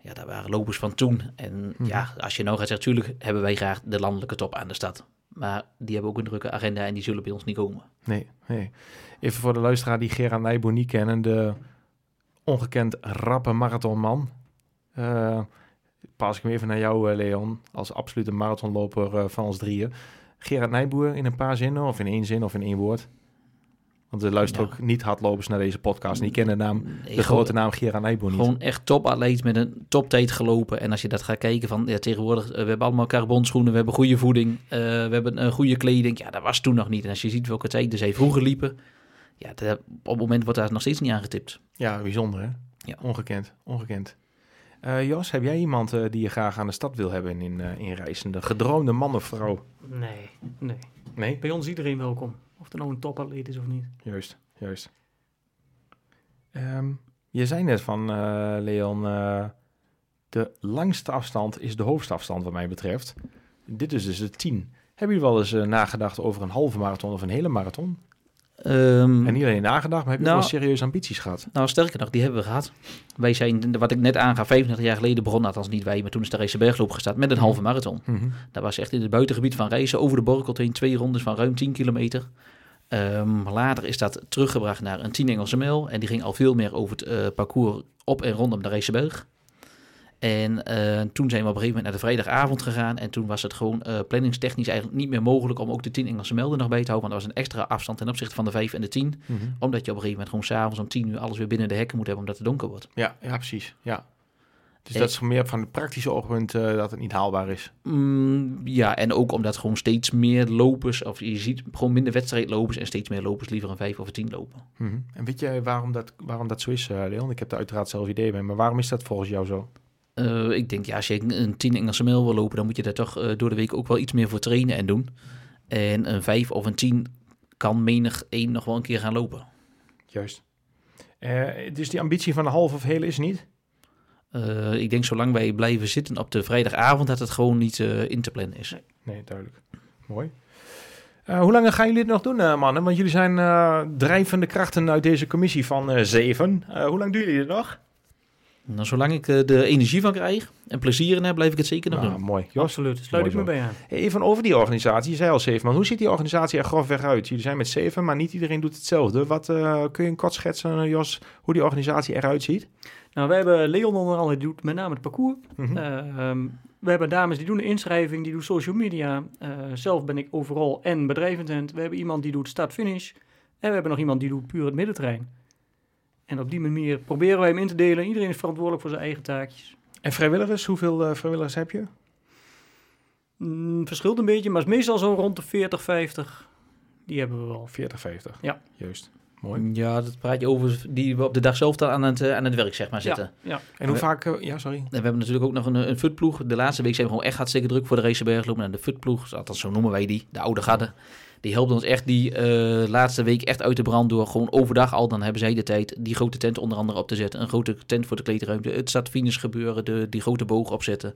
Ja, dat waren lopers van toen. En Mhm. ja, als je nou gaat zeggen, natuurlijk hebben wij graag de landelijke top aan de stad. Maar die hebben ook een drukke agenda en die zullen bij ons niet komen. Nee, nee. Even voor de luisteraar die Gerard Nijboer niet kennen. De ongekend rappe marathonman. Pas ik hem even naar jou, eh, Leon. Als absolute marathonloper eh, van ons drieën. Gerard Nijboer in een paar zinnen of in één zin of in één woord. Want er luisteren Ja. ook niet hardlopers naar deze podcast. En die kennen de naam, de grote naam Gerard Nijboer niet. Gewoon echt topatleet met een toptijd gelopen. En als je dat gaat kijken van ja, tegenwoordig, eh, we hebben allemaal carbonschoenen, we hebben goede voeding, we hebben een goede kleding. Ja, dat was toen nog niet. En als je ziet welke tijden zij vroeger liepen, ja, dat- op het moment wordt daar nog steeds niet aangetipt. Ja, bijzonder hè? Ja. Ongekend, ongekend. Eh, Jos, heb jij iemand eh, die je graag aan de stad wil hebben in, eh in Reizen? De gedroomde man of vrouw? Nee, nee. Nee? Bij ons iedereen welkom. Of er nou een topatleet is of niet. Juist, juist. Ehm, je zei net van, Leon, de langste afstand is de hoofdafstand wat mij betreft. Dit is dus de 10. Hebben jullie wel eens nagedacht over een halve marathon of een hele marathon? Ehm, En niet alleen nagedacht, maar heb je Nou- wel serieuze ambities gehad? nou, sterker nog, die hebben we gehad. Wij zijn, wat ik net aangaf, 35 jaar geleden begonnen, althans niet wij, maar toen is de Race Bergloop gestart met een Mhm. halve marathon. Mhm. Dat was echt in het buitengebied van reizen over de Borkelt heen. Twee rondes van ruim 10 kilometer. Ehm, later is dat teruggebracht naar een 10 Engelse mijl. En die ging al veel meer over het eh, parcours op en rondom de Reeseberg. En eh, toen zijn we op een gegeven moment naar de vrijdagavond gegaan. En toen was het gewoon eh, planningstechnisch eigenlijk niet meer mogelijk om ook de 10 Engelse er nog bij te houden. Want dat was een extra afstand ten opzichte van de 5 en de 10. Mhm. Omdat je op een gegeven moment gewoon s'avonds om 10 uur alles weer binnen de hekken moet hebben omdat het donker wordt. Ja, ja, precies. Ja. Dus dat is meer van het praktische oogpunt eh, dat het niet haalbaar is. Mm, ja, en ook omdat gewoon steeds meer lopers, of je ziet gewoon minder wedstrijdlopers en steeds meer lopers liever een 5 of een 10 lopen. Mhm. En weet jij waarom dat, waarom dat zo is, Leon? Ik heb er uiteraard zelf idee bij, maar waarom is dat volgens jou zo? Eh, ik denk, ja, als je een 10 Engelse mijl wil lopen, dan moet je daar toch eh, door de week ook wel iets meer voor trainen en doen. En een 5 of een 10 kan menig één nog wel een keer gaan lopen. Juist. Dus die ambitie van de half of hele is niet? Ik denk zolang wij blijven zitten op de vrijdagavond dat het gewoon niet in te plannen is. Nee, duidelijk. Mooi. Hoe lang gaan jullie het nog doen, mannen? Want jullie zijn drijvende krachten uit deze commissie van zeven. Hoe lang doen jullie het nog? Nou, zolang ik eh, de energie van krijg en plezier in heb, blijf ik het zeker nog Nou, doen. mooi. Jos, Absoluut, sluit ik me bij aan. even over die organisatie. Je zei al zeven, maar hoe ziet die organisatie er grofweg uit? Jullie zijn met zeven, maar niet iedereen doet hetzelfde. Wat eh, kun je een kort schetsen, eh, Jos, hoe die organisatie eruit ziet? Nou, we hebben Leon onder andere, die doet met name het parcours. Mhm. Eh, ehm, we hebben dames die doen de inschrijving, die doen social media. Eh, zelf ben ik overal en bedrijventent. We hebben iemand die doet start-finish. En we hebben nog iemand die doet puur het middenterrein. En op die manier proberen wij hem in te delen. Iedereen is verantwoordelijk voor zijn eigen taakjes. En vrijwilligers, hoeveel eh, vrijwilligers heb je? Mm, verschilt een beetje, maar het is meestal zo rond de 40, 50. Die hebben we wel. 40, 50. Ja. Juist. Mooi. Ja, dat praat je over die we op de dag zelf dan aan het, eh, aan het werk zeg maar, zitten. Ja, ja. En hoe We- vaak... eh, ja, sorry. En we hebben natuurlijk ook nog een, een futploeg. De laatste week zijn we gewoon echt hartstikke druk voor de Racebergloop. En de futploeg, althans zo noemen wij die, de oude garde. Die helpt ons echt die eh, laatste week echt uit de brand door gewoon overdag al, dan hebben zij de tijd, die grote tent onder andere op te zetten. Een grote tent voor de kleedruimte, het stadfinish gebeuren, de, die grote boog opzetten.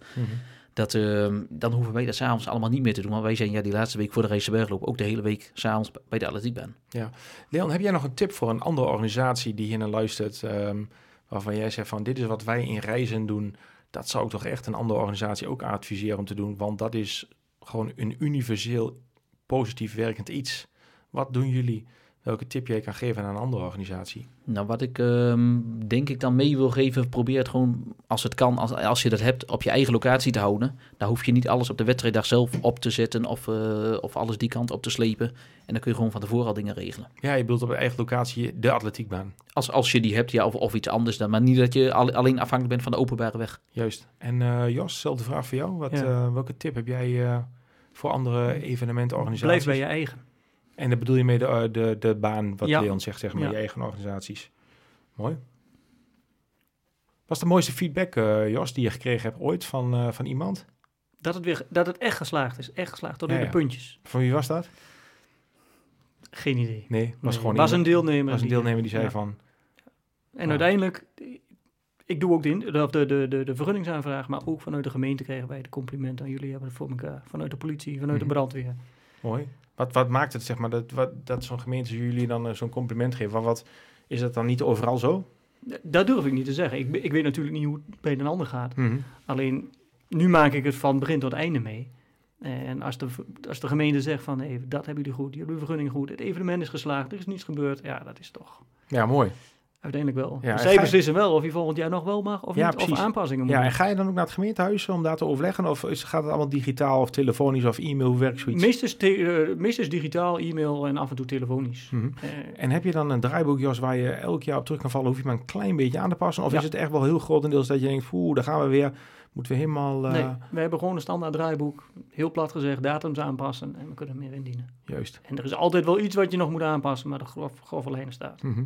Dat, eh, dan hoeven wij dat s'avonds allemaal niet meer te doen. Want wij zijn ja die laatste week voor de Racebergloop ook de hele week s'avonds bij de atletiekbaan. Leon, heb jij nog een tip voor een andere organisatie die hier naar luistert, ehm, waarvan jij zegt van dit is wat wij in reizen doen, dat zou ik toch echt een andere organisatie ook adviseren om te doen, want dat is gewoon een universeel positief werkend iets. Wat doen jullie? Welke tip jij kan geven aan een andere organisatie? Nou, wat ik ehm, denk ik dan mee wil geven, probeer het gewoon, als het kan, als, als je dat hebt, op je eigen locatie te houden. Daar hoef je niet alles op de wedstrijddag zelf op te zetten of, eh, of alles die kant op te slepen. En dan kun je gewoon van tevoren al dingen regelen. Ja, je bedoelt op je eigen locatie de atletiekbaan. Als, als je die hebt, ja, of, of iets anders dan. Maar niet dat je al- alleen afhankelijk bent van de openbare weg. Juist. En eh, Jos, dezelfde vraag voor jou. Wat, Ja. eh, welke tip heb jij eh, voor andere evenementenorganisaties? Blijf bij je eigen. En dan bedoel je mee de, eh, de, de baan, wat Ja. Leon zegt, zeg maar, Ja. je eigen organisaties. Mooi. Wat is de mooiste feedback, eh, Jos, die je gekregen hebt ooit van, eh, van iemand? Dat het, weer, dat het echt geslaagd is. Echt geslaagd, tot in Ja, de puntjes. Van wie was dat? Geen idee. Nee, was Nee, gewoon was een deelnemer. was een deelnemer die zei van... En Ah. uiteindelijk, ik doe ook de, de, de, de, de, vergunningsaanvraag, maar ook vanuit de gemeente krijgen wij de complimenten aan jullie hebben het voor elkaar. Vanuit de politie, vanuit Mhm. de brandweer. Mooi. Wat, wat maakt het, zeg maar, dat, wat, dat zo'n gemeente jullie dan eh, zo'n compliment geven? Van wat, is dat dan niet overal zo? D- Dat durf ik niet te zeggen. Ik, ik weet natuurlijk niet hoe het bij een ander gaat. Mhm. Alleen, nu maak ik het van begin tot einde mee. En als de, als de gemeente zegt van, hey, dat hebben jullie goed, jullie hebben de vergunning goed, het evenement is geslaagd, er is niets gebeurd, ja, dat is toch Ja, mooi. Uiteindelijk wel. Ja, Zij beslissen wel of je volgend jaar nog wel mag of Ja, niet, of aanpassingen moet Ja, en ga je dan ook naar het gemeentehuis om daar te overleggen? Of is, gaat het allemaal digitaal of telefonisch of e-mail? Hoe werkt zoiets? Te- eh, digitaal, e-mail en af en toe telefonisch. Mhm. Eh, En heb je dan een draaiboek, Jos, waar je elk jaar op terug kan vallen? Hoef je maar een klein beetje aan te passen? Of Ja. is het echt wel heel grotendeels dat je denkt, oeh, daar gaan we weer. Moeten we helemaal... eh, Nee, we hebben gewoon een standaard draaiboek. Heel plat gezegd, datums aanpassen en we kunnen meer indienen. Juist. En er is altijd wel iets wat je nog moet aanpassen, maar de grof, grove lijnen staat. Mhm.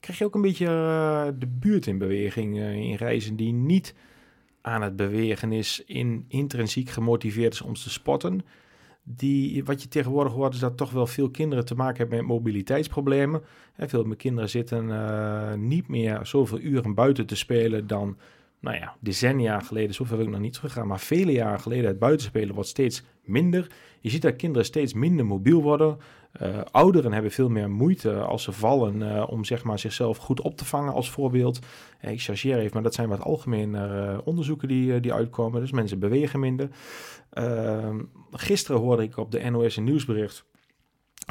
Krijg je ook een beetje eh, de buurt in beweging eh, in reizen die niet aan het bewegen is, in intrinsiek gemotiveerd is om te sporten? Die, wat je tegenwoordig hoort is dat toch wel veel kinderen te maken hebben met mobiliteitsproblemen. Hè, veel meer kinderen zitten eh, niet meer zoveel uren buiten te spelen dan, nou ja, decennia geleden. Zoveel wil ik nog niet teruggaan, maar vele jaren geleden het buitenspelen wordt steeds minder. Je ziet dat kinderen steeds minder mobiel worden. Eh, ouderen hebben veel meer moeite als ze vallen eh, om zeg maar, zichzelf goed op te vangen als voorbeeld. Eh, ik chargeer even, maar dat zijn wat algemene onderzoeken die, die uitkomen. Dus mensen bewegen minder. Ehm, gisteren hoorde ik op de NOS een nieuwsbericht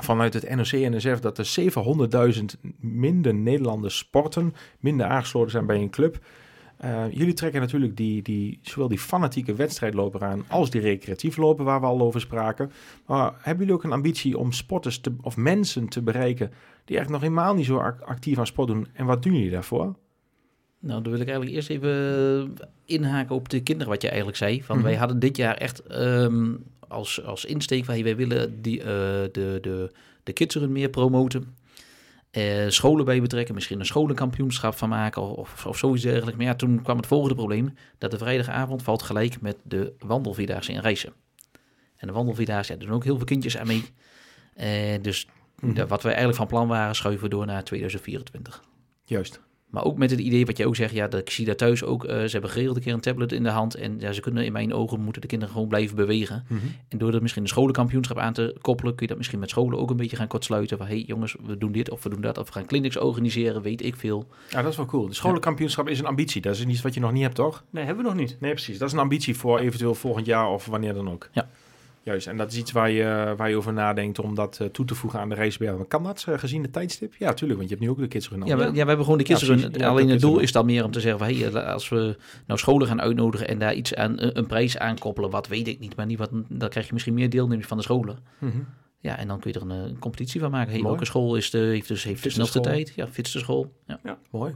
vanuit het NOC-NSF dat er 700.000 minder Nederlanders sporten, minder aangesloten zijn bij een club. Eh, jullie trekken natuurlijk die, die, zowel die fanatieke wedstrijdloper aan als die recreatief lopen waar we al over spraken. Maar hebben jullie ook een ambitie om sporters te, of mensen te bereiken die echt nog helemaal niet zo ac- actief aan sport doen? En wat doen jullie daarvoor? Nou, dan wil ik eigenlijk eerst even inhaken op de kinderen, wat je eigenlijk zei. Van, Mhm. Wij hadden dit jaar echt ehm, als, als insteek, wij, wij willen die, eh, de, de, de kidsrun meer promoten. Eh, scholen bij betrekken, misschien een scholenkampioenschap van maken of, of, of zoiets dergelijks. Maar ja, toen kwam het volgende probleem, dat de vrijdagavond valt gelijk met de wandelvierdaagse in Rijssen. En de wandelvierdaagse, ja, doen ook heel veel kindjes aan mee. En dus Mhm. wat wij eigenlijk van plan waren, schuiven we door naar 2024. Juist. Maar ook met het idee wat je ook zegt, ja, dat, ik zie daar thuis ook, eh, ze hebben geregeld een keer een tablet in de hand. En ja, ze kunnen in mijn ogen, moeten de kinderen gewoon blijven bewegen. Mhm. En door dat misschien een scholenkampioenschap aan te koppelen, kun je dat misschien met scholen ook een beetje gaan kortsluiten. Van, hé hey, jongens, we doen dit of we doen dat. Of we gaan clinics organiseren, weet ik veel. Ja, dat is wel cool. De scholenkampioenschap is een ambitie. Dat is iets wat je nog niet hebt, toch? Nee, hebben we nog niet. Nee, precies. Dat is een ambitie voor eventueel volgend jaar of wanneer dan ook. Ja. Juist. En dat is iets waar je, waar je over nadenkt om dat eh, toe te voegen aan de racebergen. Kan dat eh, gezien de tijdstip? Ja, tuurlijk. Want je hebt nu ook de kids Ja, genomen. we, ja, we hebben gewoon de kids Ja, Alleen de het doel is dan meer om te zeggen van, hey, eh, als we nou scholen gaan uitnodigen en daar iets aan, een, prijs aankoppelen, wat weet ik niet, maar niet wat, dan krijg je misschien meer deelnemers van de scholen. Mhm. Ja, en dan kun je er een, een competitie van maken. Hey, welke school is de, heeft, dus, heeft de snelste school. tijd? Ja, fitste school. Ja. Mooi.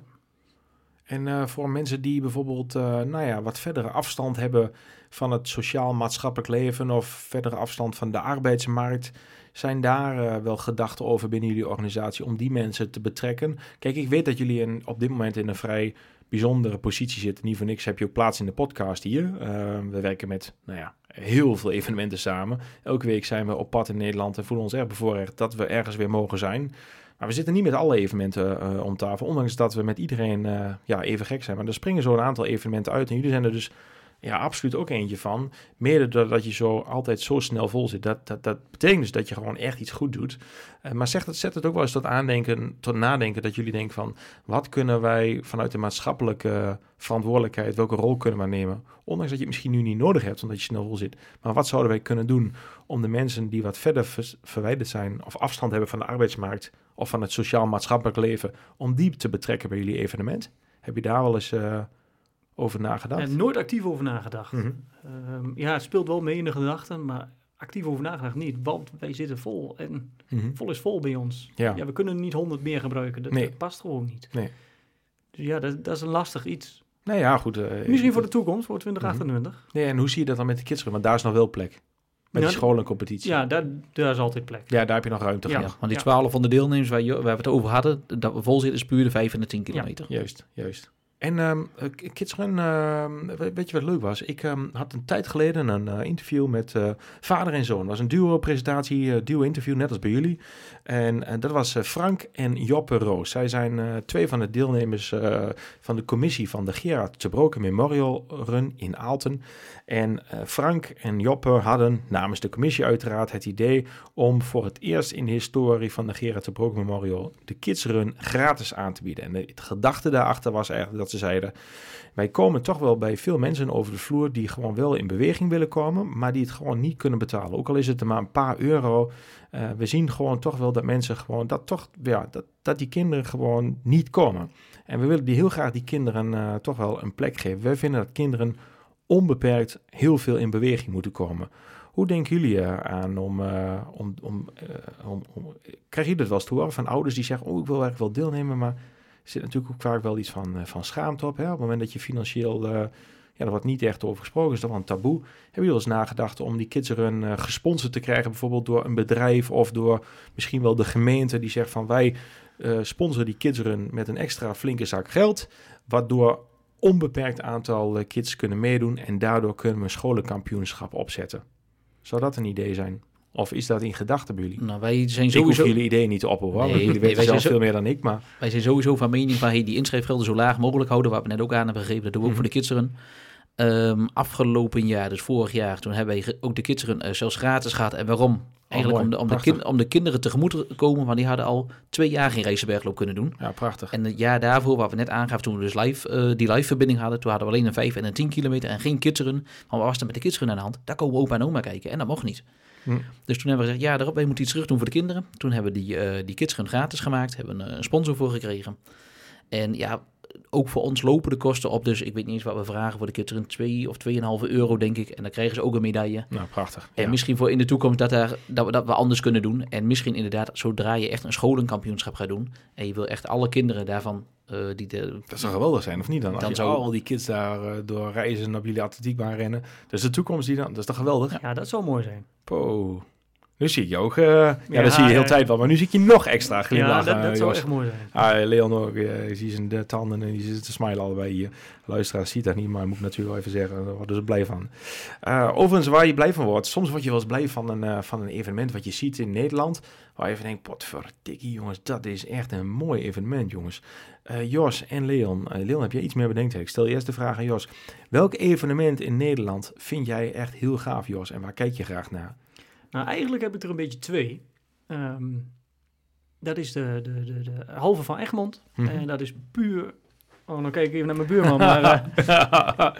En voor mensen die bijvoorbeeld nou ja, wat verdere afstand hebben van het sociaal-maatschappelijk leven of verdere afstand van de arbeidsmarkt, zijn daar eh, wel gedachten over binnen jullie organisatie om die mensen te betrekken? Kijk, ik weet dat jullie in, op dit moment in een vrij bijzondere positie zitten. Niet voor niks heb je ook plaats in de podcast hier. Eh, we werken met nou ja, heel veel evenementen samen. Elke week zijn we op pad in Nederland en voelen ons erg bevoorrecht dat we ergens weer mogen zijn. Maar we zitten niet met alle evenementen eh, om tafel, ondanks dat we met iedereen eh, ja, even gek zijn. Maar er springen zo een aantal evenementen uit en jullie zijn er dus ja, absoluut ook eentje van. Mede doordat je zo altijd zo snel vol zit. Dat, dat, dat betekent dus dat je gewoon echt iets goed doet. Eh, maar zegt het, zet het ook wel eens tot aandenken, tot nadenken dat jullie denken van wat kunnen wij vanuit de maatschappelijke verantwoordelijkheid, welke rol kunnen we nemen? Ondanks dat je het misschien nu niet nodig hebt, omdat je snel vol zit. Maar wat zouden wij kunnen doen om de mensen die wat verder verwijderd zijn of afstand hebben van de arbeidsmarkt of van het sociaal-maatschappelijk leven, om die te betrekken bij jullie evenement? Heb je daar wel eens eh, over nagedacht? En nooit actief over nagedacht. Mhm. Ehm, ja, het speelt wel mee in de gedachten, maar actief over nagedacht niet. Want wij zitten vol en Mhm. vol is vol bij ons. Ja. Ja, we kunnen niet honderd meer gebruiken. Dat, Nee. dat past gewoon niet. Nee. Dus ja, dat, dat is een lastig iets. Nou ja, goed. eh, Misschien voor de toekomst, voor 2028. Nee, en hoe zie je dat dan met de kids? Want daar is nog wel plek. Met Ja, die scholencompetitie. Ja, daar, daar is altijd plek. Ja, daar heb je nog ruimte Ja. voor. Ja, want die Ja. 12 van de deelnemers waar, je, waar we het over hadden, dat we vol zitten, is puur de 5 en de 10 kilometer. Juist, juist. En ehm eh, Kids Run, ehm, we- weet je wat leuk was? Ik ehm, had een tijd geleden een eh, interview met eh, vader en zoon. Het was een duo-presentatie, eh, duo-interview, net als bij jullie. En dat was Frank en Joppe Roos. Zij zijn twee van de deelnemers van de commissie van de Gerard te Broken Memorial Run in Aalten. En Frank en Joppe hadden namens de commissie uiteraard het idee om voor het eerst in de historie van de Gerard te Broken Memorial de Kids Run gratis aan te bieden. En de gedachte daarachter was eigenlijk dat ze zeiden, wij komen toch wel bij veel mensen over de vloer die gewoon wel in beweging willen komen, maar die het gewoon niet kunnen betalen. Ook al is het maar een paar euro. eh, we zien gewoon toch wel dat mensen gewoon dat toch, ja, dat, dat die kinderen gewoon niet komen. En we willen die heel graag die kinderen eh, toch wel een plek geven. Wij vinden dat kinderen onbeperkt heel veel in beweging moeten komen. Hoe denken jullie aan om, eh, om, om, om, krijg je dat wel eens te horen van ouders die zeggen, oh ik wil eigenlijk wel deelnemen, maar zit natuurlijk ook vaak wel iets van, eh, van schaamte op. Hè? Op het moment dat je financieel, eh, ja, er wordt niet echt over gesproken, is dat wel een taboe. Hebben jullie wel eens nagedacht om die kidsrun eh gesponsord te krijgen, bijvoorbeeld door een bedrijf of door misschien wel de gemeente die zegt van wij eh, sponsoren die kidsrun met een extra flinke zak geld, waardoor onbeperkt aantal kids kunnen meedoen en daardoor kunnen we een scholenkampioenschap opzetten. Zou dat een idee zijn? Of is dat in gedachten bij jullie? Nou, wij zijn Ik hoef sowieso, jullie ideeën niet te hoor, Nee, jullie nee, weten zelf zo- veel meer dan ik, maar... wij zijn sowieso van mening van hey, die inschrijfgelden zo laag mogelijk houden, wat we net ook aan hebben gegeven. Dat doen we ook Mhm. voor de kidsrun. Ehm, afgelopen jaar, dus vorig jaar, toen hebben wij ook de kidsrun eh, zelfs gratis gehad. En waarom? Eigenlijk mooi. om, de, om, de om de kinderen tegemoet te komen, want die hadden al twee jaar geen Rijzenbergloop kunnen doen. Ja, prachtig. En het jaar daarvoor, wat we net aangaven, toen we dus live, eh, die live verbinding hadden, toen hadden we alleen een 5 en een 10 kilometer en geen kidsrun. Maar wat was er met de kidsrun aan de hand? Daar komen opa en oma kijken en dat mocht niet. Hm. Dus toen hebben we gezegd, ja, daarop, wij moeten iets terug doen voor de kinderen. Toen hebben we die, eh die kidsrun gratis gemaakt, hebben een sponsor voor gekregen. En ja, ook voor ons lopen de kosten op, dus ik weet niet eens wat we vragen voor de kidsrun, 2 of 2,5 euro denk ik. En dan krijgen ze ook een medaille. Nou, prachtig. En Ja. misschien voor in de toekomst dat, daar, dat, we, dat we anders kunnen doen. En misschien inderdaad, zodra je echt een scholenkampioenschap gaat doen. En je wil echt alle kinderen daarvan, eh, die de, Dat zou geweldig zijn, of niet dan? Als Dan je zou- al die kids daar eh, door reizen en op jullie atletiekbaan rennen. Dus de toekomst die dan, dat is toch geweldig? Ja, dat zou mooi zijn. Po. Nu zie ik je ook. eh, ja, Ja, dat zie je de hele ja. tijd wel. Maar nu zie ik je nog extra Ja, glimlachen. dat, dat zou echt mooi zijn. Ah, Leon ook. eh, ik zie zijn de tanden en die zitten te smilen allebei hier. Luisteraars ziet dat niet, maar moet ik natuurlijk wel even zeggen. Daar worden ze blij van. Eh, overigens, waar je blij van wordt. Soms word je wel eens blij van een, eh, van een evenement wat je ziet in Nederland. Waar je even denkt, potverdikkie jongens, dat is echt een mooi evenement jongens. Eh, Jos en Leon. Eh, Leon, heb jij iets meer bedenkt? Ik stel eerst de vraag aan Jos. Welk evenement in Nederland vind jij echt heel gaaf Jos? En waar kijk je graag naar? Nou, eigenlijk heb ik er een beetje twee. Ehm, dat is de, de, de, de halve van Egmond. Mhm. En dat is puur... Oh, dan kijk ik even naar mijn buurman. Maar, eh, [LAUGHS]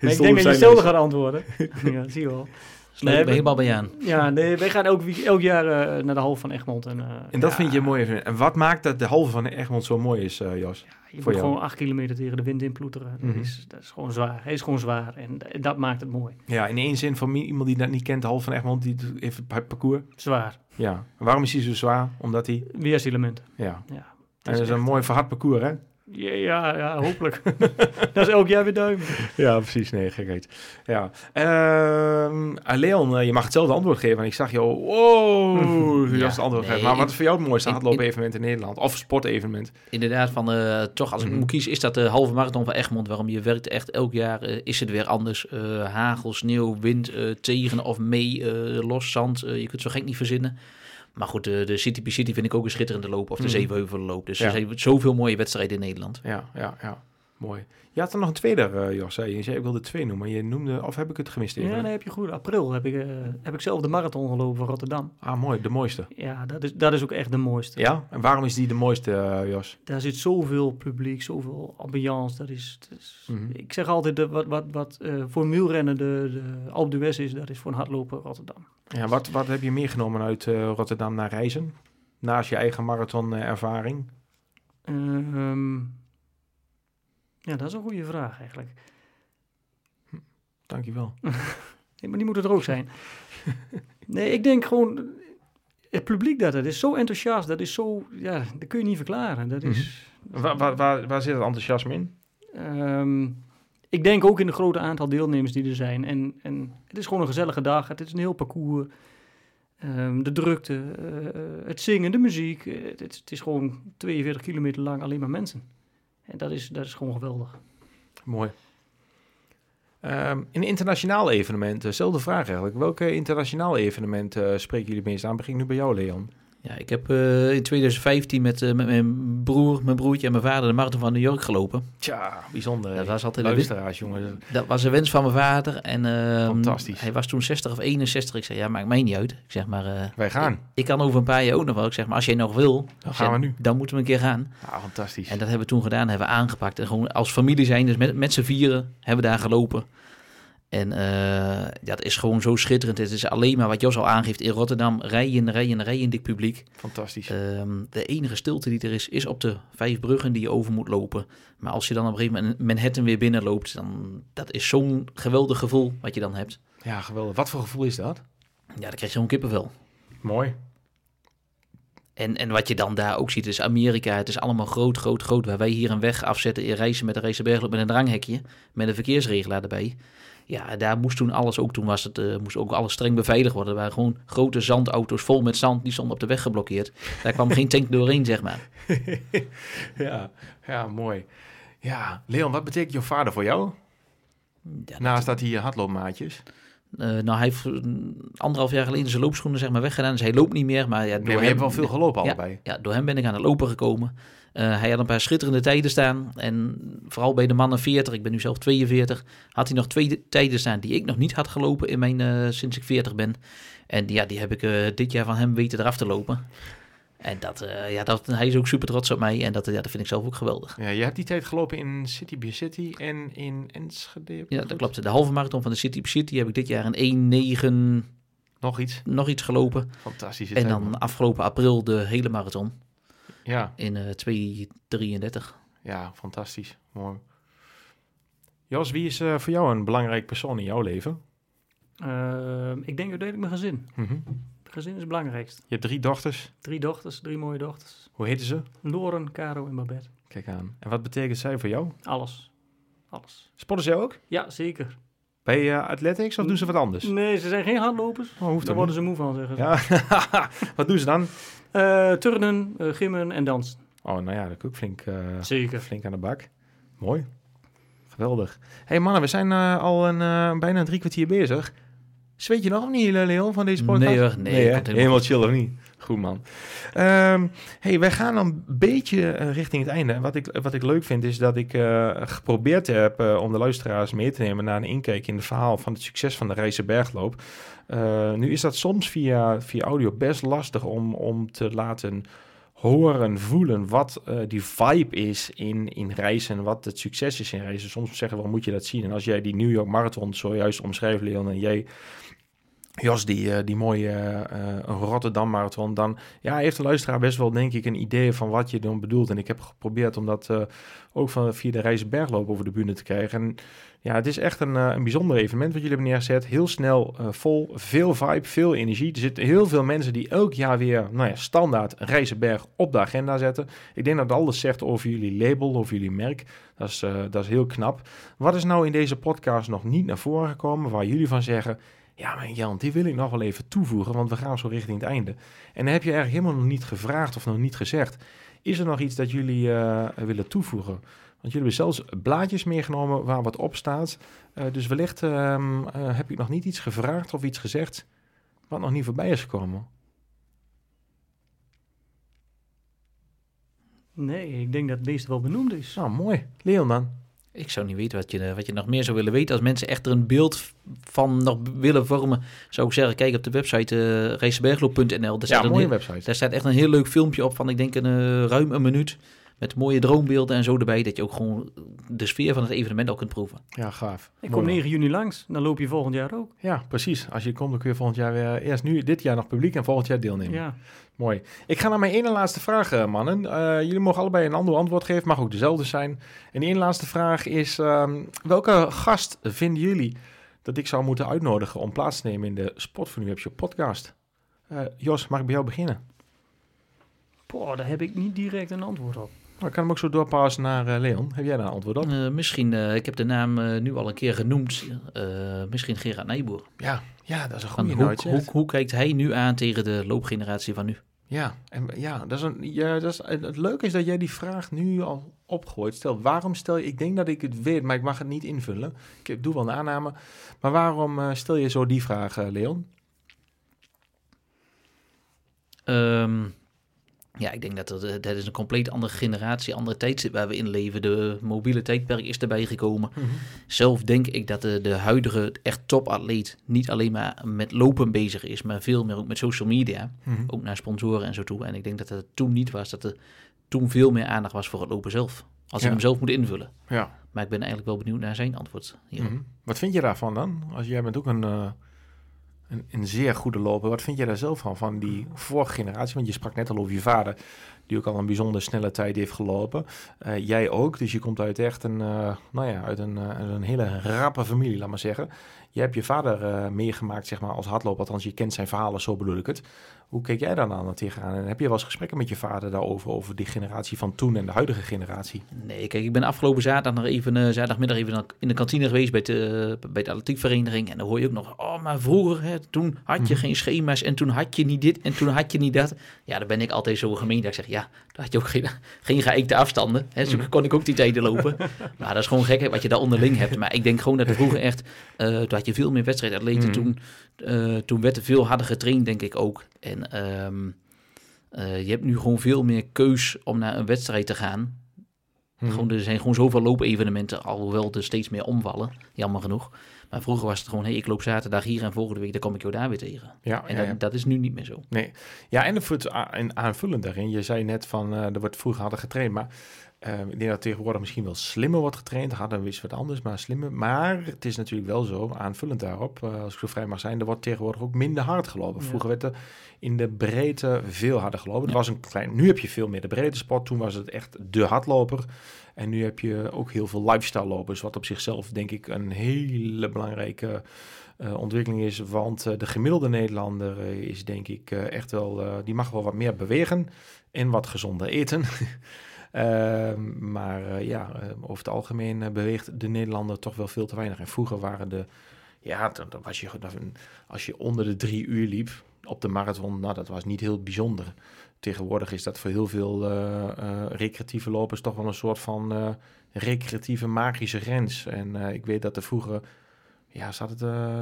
[LAUGHS] ik denk dat je hetzelfde gaat antwoorden. ja, zie je wel. Sluit Nee, helemaal bij aan. Ja, nee, wij gaan elk, elk jaar eh, naar de halve van Egmond. En, eh, En dat ja, vind je een mooi. En wat maakt dat de halve van Egmond zo mooi is, eh, Jos? Je voor moet jou? gewoon acht kilometer tegen de wind inploeteren. Mhm. dat, is, dat is gewoon zwaar. Hij is gewoon zwaar. En dat maakt het mooi. Ja, in één zin, voor mi- iemand die dat niet kent, de halve van Egmond, die even het parcours. Zwaar. Ja. En waarom is hij zo zwaar? Omdat hij, Weerselementen. ja. Ja. En Het dat is een echt- mooi verhard parcours, hè? Ja, ja, hopelijk. [LAUGHS] dat is elk jaar weer duim. Ja, precies. Nee, gekheid. Ja. Ehm, ah, Leon, eh, je mag hetzelfde antwoord geven. En ik zag jou, wow, [LAUGHS] je Ja, het antwoord nee, geven. Maar wat is voor jou het mooiste hardloop-evenement in Nederland? Of sportevenement? Inderdaad, van, eh, toch als ik Mhm. moet kiezen, is dat de halve marathon van Egmond. Waarom je werkt echt elk jaar, eh, is het weer anders. Eh, hagel, sneeuw, wind, eh, tegen of mee, eh, los zand. Je kunt het zo gek niet verzinnen. Maar goed, de, de City P City vind ik ook een schitterende loop. Of de Mhm. Zevenheuvelloop. Dus er zijn zoveel mooie wedstrijden in Nederland. Ja, ja, ja. Mooi. Je had er nog een tweede, eh, Jos, je. Zei, ik wilde twee noemen. Je noemde, of heb ik het gemist even? Ja, nee, heb je goed. April heb ik, eh, heb ik zelf de marathon gelopen van Rotterdam. Ah, mooi. De mooiste. Ja, dat is, dat is ook echt de mooiste. Ja? En waarom is die de mooiste, eh, Jos? Daar zit zoveel publiek, zoveel ambiance. Dat is, dat is- Mhm. Ik zeg altijd, de, wat, wat, wat voor een wielrennen de, de Alpe d'Huez is, dat is voor een hardloper Rotterdam. Ja, wat, wat heb je meegenomen uit Rotterdam naar reizen? Naast je eigen marathon-ervaring? Ehm, ja, dat is een goede vraag eigenlijk. Dankjewel. [LAUGHS] Nee, maar die moeten er ook zijn. nee, ik denk gewoon, het publiek dat, dat is zo enthousiast, dat is zo, ja, dat kun je niet verklaren. Dat is, Waar, waar, waar, waar zit het enthousiasme in? Ehm, ik denk ook in het grote aantal deelnemers die er zijn. En, en het is gewoon een gezellige dag. Het is een heel parcours. Ehm, de drukte, eh, het zingen, de muziek. eh, het, het is gewoon 42 kilometer lang alleen maar mensen. En dat is, dat is gewoon geweldig. Mooi. Ehm een internationaal evenement, dezelfde vraag eigenlijk. Welke internationaal evenement eh, spreken jullie meest aan? Begin nu bij jou, Leon. Ja, ik heb eh, in 2015 met, eh, met mijn broer, mijn broertje en mijn vader de marathon van New York gelopen. Tja, bijzonder. Dat was altijd Luisteraars, jongen. Dat was een wens van mijn vader. En ehm, Fantastisch. hij was toen 60 of 61. Ik zei, ja, maakt mij niet uit. Ik zeg maar... eh, Wij gaan. Ik, ik kan over een paar jaar ook nog wel. Ik zeg maar, als jij nog wil... Dan gaan zeg, we nu. Dan moeten we een keer gaan. Ah, fantastisch. En dat hebben we toen gedaan. hebben we aangepakt. En gewoon als familie zijn, dus met, met z'n vieren, hebben we daar gelopen. En eh, ja, dat is gewoon zo schitterend. Het is alleen maar wat Jos al aangeeft. In Rotterdam rijden, rijden, rijden dik publiek. fantastisch. Ehm, de enige stilte die er is, is op de vijf bruggen die je over moet lopen. Maar als je dan op een gegeven moment Manhattan weer binnenloopt, dan dat is zo'n geweldig gevoel wat je dan hebt. ja, geweldig. Wat voor gevoel is dat? Ja, dan krijg je gewoon kippenvel. Mooi. En, en wat je dan daar ook ziet, is Amerika. Het is allemaal groot, groot, groot. Waar wij hier een weg afzetten in reizen met een racebergloop met een dranghekje. Met een verkeersregelaar erbij. Ja, daar moest toen alles ook. Toen was het, eh, moest ook alles streng beveiligd worden. Er waren gewoon grote zandauto's vol met zand. Die stonden op de weg geblokkeerd. Daar kwam geen tank [LAUGHS] doorheen, zeg maar. [LAUGHS] ja, ja, mooi. Ja, Leon, wat betekent jouw vader voor jou? Ja, Naast dat hij je hardloopmaatjes. Eh, nou, hij heeft eh, anderhalf jaar geleden zijn loopschoenen zeg maar, weggedaan. Dus hij loopt niet meer. Maar ja, door Nee, maar je hem- hebt wel veel gelopen Ja. allebei. Ja, door hem ben ik aan het lopen gekomen. Eh, hij had een paar schitterende tijden staan. En vooral bij de mannen 40, ik ben nu zelf 42, had hij nog twee tijden staan die ik nog niet had gelopen in mijn, eh, sinds ik 40 ben. En die- ja, die heb ik eh, dit jaar van hem weten eraf te lopen. En dat, ja, dat, hij is ook super trots op mij. En dat, ja, dat vind ik zelf ook geweldig. Ja, je hebt die tijd gelopen in City by City en in Enschede. Ja, goed? dat klopt. De halve marathon van de City City heb ik dit jaar in 1.9 Nog iets. nog iets gelopen. Fantastische En dan man. afgelopen april de hele marathon Ja, in eh 2.33. ja, fantastisch. Mooi. Jos, wie is eh, voor jou een belangrijk persoon in jouw leven? Ehm, ik denk uiteindelijk mijn gezin. Mhm. Gezin is het belangrijkst. Je hebt drie dochters. Drie dochters, drie mooie dochters. Hoe heten ze? Loren, Caro en Babette. Kijk aan. En wat betekent zij voor jou? Alles. Alles. Spotten zij ook? Ja, zeker. Bij eh, Athletics of doen ze wat anders? Nee, ze zijn geen hardlopers. Oh, hoeft Daar worden ze moe van, zeggen ze. Ja, [LAUGHS] wat doen ze dan? Eh, turnen, eh, gimmen en dansen. Oh, nou ja, dat is ook flink, eh, Zeker. flink aan de bak. Mooi. Geweldig. hey mannen, we zijn eh, al een, eh, bijna drie kwartier bezig. Zweet je nog of niet, Leon, van deze podcast? Nee hoor, nee, helemaal helemaal chill of niet? Goed man. Ehm, hey, wij gaan een beetje eh, richting het einde. Wat ik, wat ik leuk vind is dat ik eh, geprobeerd heb eh, om de luisteraars mee te nemen naar een inkijk in het verhaal van het succes van de Rijse Bergloop. Nu is dat soms via, via audio best lastig om, om te laten horen, voelen wat die vibe is in, in reizen, wat het succes is in reizen. Soms zeggen we, moet je dat zien? En als jij die New York Marathon zojuist omschrijft, Leon, en jij, Jos, die, eh, die mooie eh, eh, Rotterdam Marathon, dan ja, heeft de luisteraar best wel, denk ik, een idee van wat je dan bedoelt. En ik heb geprobeerd om dat ook van, via de Reizen Bergloop over de bühne te krijgen. En ja, het is echt een, een bijzonder evenement wat jullie hebben neergezet. Heel snel, vol, veel vibe, veel energie. Er zitten heel veel mensen die elk jaar weer, nou ja, standaard Reizenberg op de agenda zetten. Ik denk dat alles zegt over jullie label, over jullie merk. Dat is, dat is heel knap. Wat is nou in deze podcast nog niet naar voren gekomen waar jullie van zeggen... Ja, maar Jan, die wil ik nog wel even toevoegen, want we gaan zo richting het einde. En dan heb je eigenlijk helemaal nog niet gevraagd of nog niet gezegd. Is er nog iets dat jullie eh, willen toevoegen? Want jullie hebben zelfs blaadjes meegenomen waar wat op staat. Eh, dus wellicht ehm, eh, heb ik nog niet iets gevraagd of iets gezegd wat nog niet voorbij is gekomen. Nee, ik denk dat het meeste wel benoemd is. Nou, mooi. Leon dan? Ik zou niet weten wat je, wat je nog meer zou willen weten. Als mensen echt er een beeld van nog willen vormen, zou ik zeggen, kijk op de website uh, racebergloop.nl. Daar, Ja, staat een mooie heel- website. daar staat echt een heel leuk filmpje op van, ik denk, een, eh, ruim een minuut. Met mooie droombeelden en zo erbij. Dat je ook gewoon de sfeer van het evenement al kunt proeven. Ja, gaaf. Ik Mooi, kom man. 9 juni langs, dan loop je volgend jaar ook. Ja, precies. Als je komt, dan kun je volgend jaar weer eerst nu dit jaar nog publiek en volgend jaar deelnemen. Ja. Mooi. Ik ga naar mijn ene laatste vraag, eh, mannen. Eh, jullie mogen allebei een ander antwoord geven, mag ook dezelfde zijn. En die ene laatste vraag is: ehm, welke gast vinden jullie dat ik zou moeten uitnodigen om plaats te nemen in de Sport voor Nu Webshop podcast? Eh, Jos, mag ik bij jou beginnen? Boah, daar heb ik niet direct een antwoord op. Nou, ik kan hem ook zo doorpassen naar eh, Leon. Heb jij daar een antwoord op? Eh, misschien, eh, ik heb de naam nu al een keer genoemd. misschien Gerard Nijboer. Ja, ja, dat is een goede hoe, hoe, hoe kijkt hij nu aan tegen de loopgeneratie van nu? Ja, en ja, dat is een, ja, dat is, het leuke is dat jij die vraag nu al opgooit. Stel, waarom stel je, ik denk dat ik het weet, maar ik mag het niet invullen. Ik doe wel een aanname. Maar waarom stel je zo die vraag, Leon? Ehm, ja, ik denk dat het, eh, dat is een compleet andere generatie, andere tijdstip waar we in leven. De mobiele tijdperk is erbij gekomen. Zelf denk ik dat de, de huidige echt topatleet niet alleen maar met lopen bezig is, maar veel meer ook met social media. Mhm. Ook naar sponsoren en zo toe. En ik denk dat het toen niet was, dat er toen veel meer aandacht was voor het lopen zelf. Als Ja. ik hem zelf moet invullen. Ja. Maar ik ben eigenlijk wel benieuwd naar zijn antwoord. Mhm. Wat vind je daarvan dan? Als jij bent ook een, eh, een, een zeer goede loper. Wat vind jij daar zelf van, van die vorige generatie? Want je sprak net al over je vader, die ook al een bijzonder snelle tijd heeft gelopen. Eh, jij ook, dus je komt uit echt een, eh, nou ja, uit een, eh, een hele rappe familie, laat maar zeggen. Je hebt je vader meegemaakt, zeg maar, als hardloper. Althans, je kent zijn verhalen, zo bedoel ik het. Hoe keek jij daar dan tegenaan? En heb je wel eens gesprekken met je vader daarover, over die generatie van toen en de huidige generatie? Nee, kijk, ik ben afgelopen zaterdag nog even, zaterdagmiddag even in de kantine geweest bij de, bij de atletiekvereniging. En dan hoor je ook nog, oh, maar vroeger, hè, toen had je Mhm. geen schema's en toen had je niet dit en toen had je niet dat. Ja, dan ben ik altijd zo gemeen dat ik zeg, ja, dan had je ook geen, geen geëikte afstanden. Hè, zo Mhm. kon ik ook die tijden lopen. maar dat is gewoon gek hè, wat je daar onderling hebt. Maar ik denk gewoon dat er vroeger echt, eh, toen had je veel meer wedstrijdatleten. Mhm. Toen, eh, toen werd er veel harder getraind, denk ik ook. En ehm, eh, je hebt nu gewoon veel meer keus om naar een wedstrijd te gaan. Mhm. Gewoon, er zijn gewoon zoveel loopevenementen, alhoewel er steeds meer omvallen, jammer genoeg. Maar vroeger was het gewoon, hey, ik loop zaterdag hier en volgende week, dan kom ik jou daar weer tegen. Ja, En ja, dat, is nu niet meer zo. Ja, en het aanvullend daarin. Je zei net van, eh, er wordt vroeger harder getraind, maar eh, ik denk dat tegenwoordig misschien wel slimmer wordt getraind. Harder is wat anders, maar slimmer. Maar het is natuurlijk wel zo, aanvullend daarop, eh, als ik zo vrij mag zijn, er wordt tegenwoordig ook minder hard gelopen. Ja. Vroeger werd er in de breedte veel harder gelopen. Het was een klein, nu heb je veel meer de breedte sport. Toen was het echt de hardloper. En nu heb je ook heel veel lifestyle lopers, wat op zichzelf denk ik een hele belangrijke eh, ontwikkeling is. Want eh, de gemiddelde Nederlander eh, is denk ik echt wel, die mag wel wat meer bewegen en wat gezonder eten. [LAUGHS] Ehm, maar ja, over het algemeen beweegt de Nederlander toch wel veel te weinig. En vroeger waren de, Ja, dan, was je, als je onder de drie uur liep op de marathon, nou, dat was niet heel bijzonder. Tegenwoordig is dat voor heel veel eh, eh, recreatieve lopers toch wel een soort van eh, recreatieve magische grens. En ik weet dat er vroeger, ja, zat het,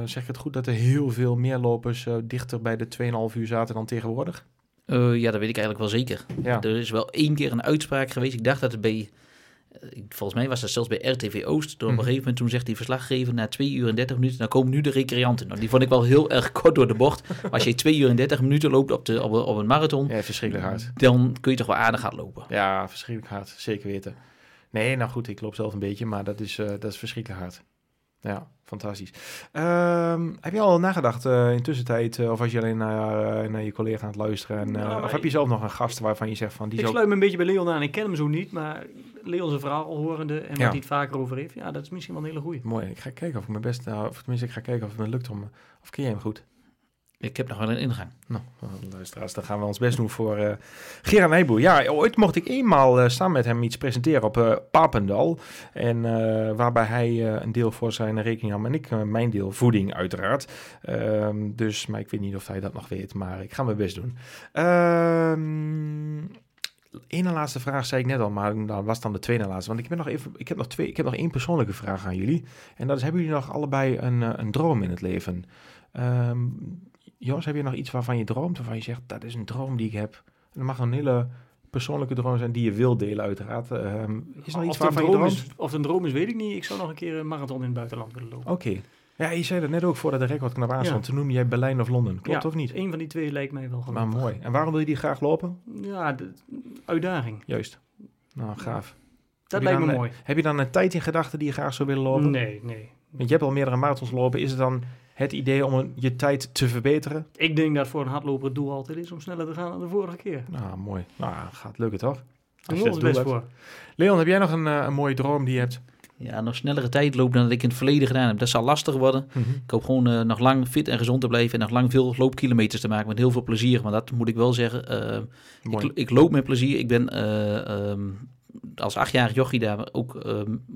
zeg ik het goed, dat er heel veel meer lopers dichter bij de 2,5 uur zaten dan tegenwoordig? Ja, dat weet ik eigenlijk wel zeker. Ja, Er is wel één keer een uitspraak geweest. Ik dacht dat het bij... eh, Volgens mij was dat zelfs bij RTV Oost. Door op Mhm. een gegeven moment toen zegt die verslaggever na 2 uur en 30 minuten, dan komen nu de recreanten. Nou, die vond ik wel heel erg [LAUGHS] kort door de bocht. Maar als je 2 uur en 30 minuten loopt op, de, op, een- op een marathon, ja verschrikkelijk hard. dan kun je toch wel aardig gaan lopen. Ja, verschrikkelijk hard, zeker weten. Nee, nou goed, ik loop zelf een beetje, maar dat is, eh, dat is verschrikkelijk hard. Ja, fantastisch. Ehm, heb je al nagedacht eh, in tussentijd, eh, of was je alleen naar, eh, naar je collega aan het luisteren? En, eh, Nou, of heb je zelf nog een gast waarvan je zegt van die Ik zou... sluit me een beetje bij Leon aan. Ik ken hem zo niet, maar Leon zijn verhaal horende en wat Ja. hij het vaker over heeft, ja, dat is misschien wel een hele goeie. Mooi, ik ga kijken of ik mijn best, nou, of tenminste ik ga kijken of het me lukt om, of ken jij hem goed? Ik heb nog wel een ingang. Nou, eh, luisteraars, dan gaan we ons best doen voor eh Gerard Nijboer. Ja, ooit mocht ik eenmaal eh, samen met hem iets presenteren op eh, Papendal. En eh, waarbij hij eh, een deel voor zijn rekening nam en ik eh, mijn deel voeding uiteraard. Ehm, dus, maar ik weet niet of hij dat nog weet, maar ik ga mijn best doen. Ehm Ene laatste vraag zei ik net al, maar dat was dan de tweede laatste. Want ik, ben nog even, ik, heb nog twee, ik heb nog één persoonlijke vraag aan jullie. En dat is, hebben jullie nog allebei een, eh, een droom in het leven? Ehm Jos, heb je nog iets waarvan je droomt, waarvan je zegt, dat is een droom die ik heb? En dat mag een hele persoonlijke droom zijn die je wil delen uiteraard. Ehm, is er nog iets Of waarvan je droom droomt? is, of het een droom is, weet ik niet. Ik zou nog een keer een marathon in het buitenland willen lopen. Oké. Ja, je zei dat net ook voordat de recordknap aanstond. Ja. Toen noemde jij Berlijn of Londen. Klopt of niet? Een van die twee lijkt mij wel Maar genoeg. mooi. En waarom wil je die graag lopen? Ja, de uitdaging. Juist. Nou, gaaf. Dat lijkt me dan, mooi. Heb je dan een tijd in gedachten die je graag zou willen lopen? Nee, nee. Want je hebt al meerdere marathons lopen. Is het dan het idee om je tijd te verbeteren? Ik denk dat voor een hardloper het doel altijd is om sneller te gaan dan de vorige keer. Nou, mooi. Nou, gaat lukken toch? Daar je ons dat best doel voor. Leon, heb jij nog een, eh, een mooie droom die je hebt? Ja, nog snellere tijd lopen dan dat ik in het verleden gedaan heb. Dat zal lastig worden. Ik hoop gewoon eh, nog lang fit en gezond te blijven en nog lang veel loopkilometers te maken met heel veel plezier. Want dat moet ik wel zeggen. eh, ik, ik loop met plezier. Ik ben eh, ehm, als achtjarig jochie daar ook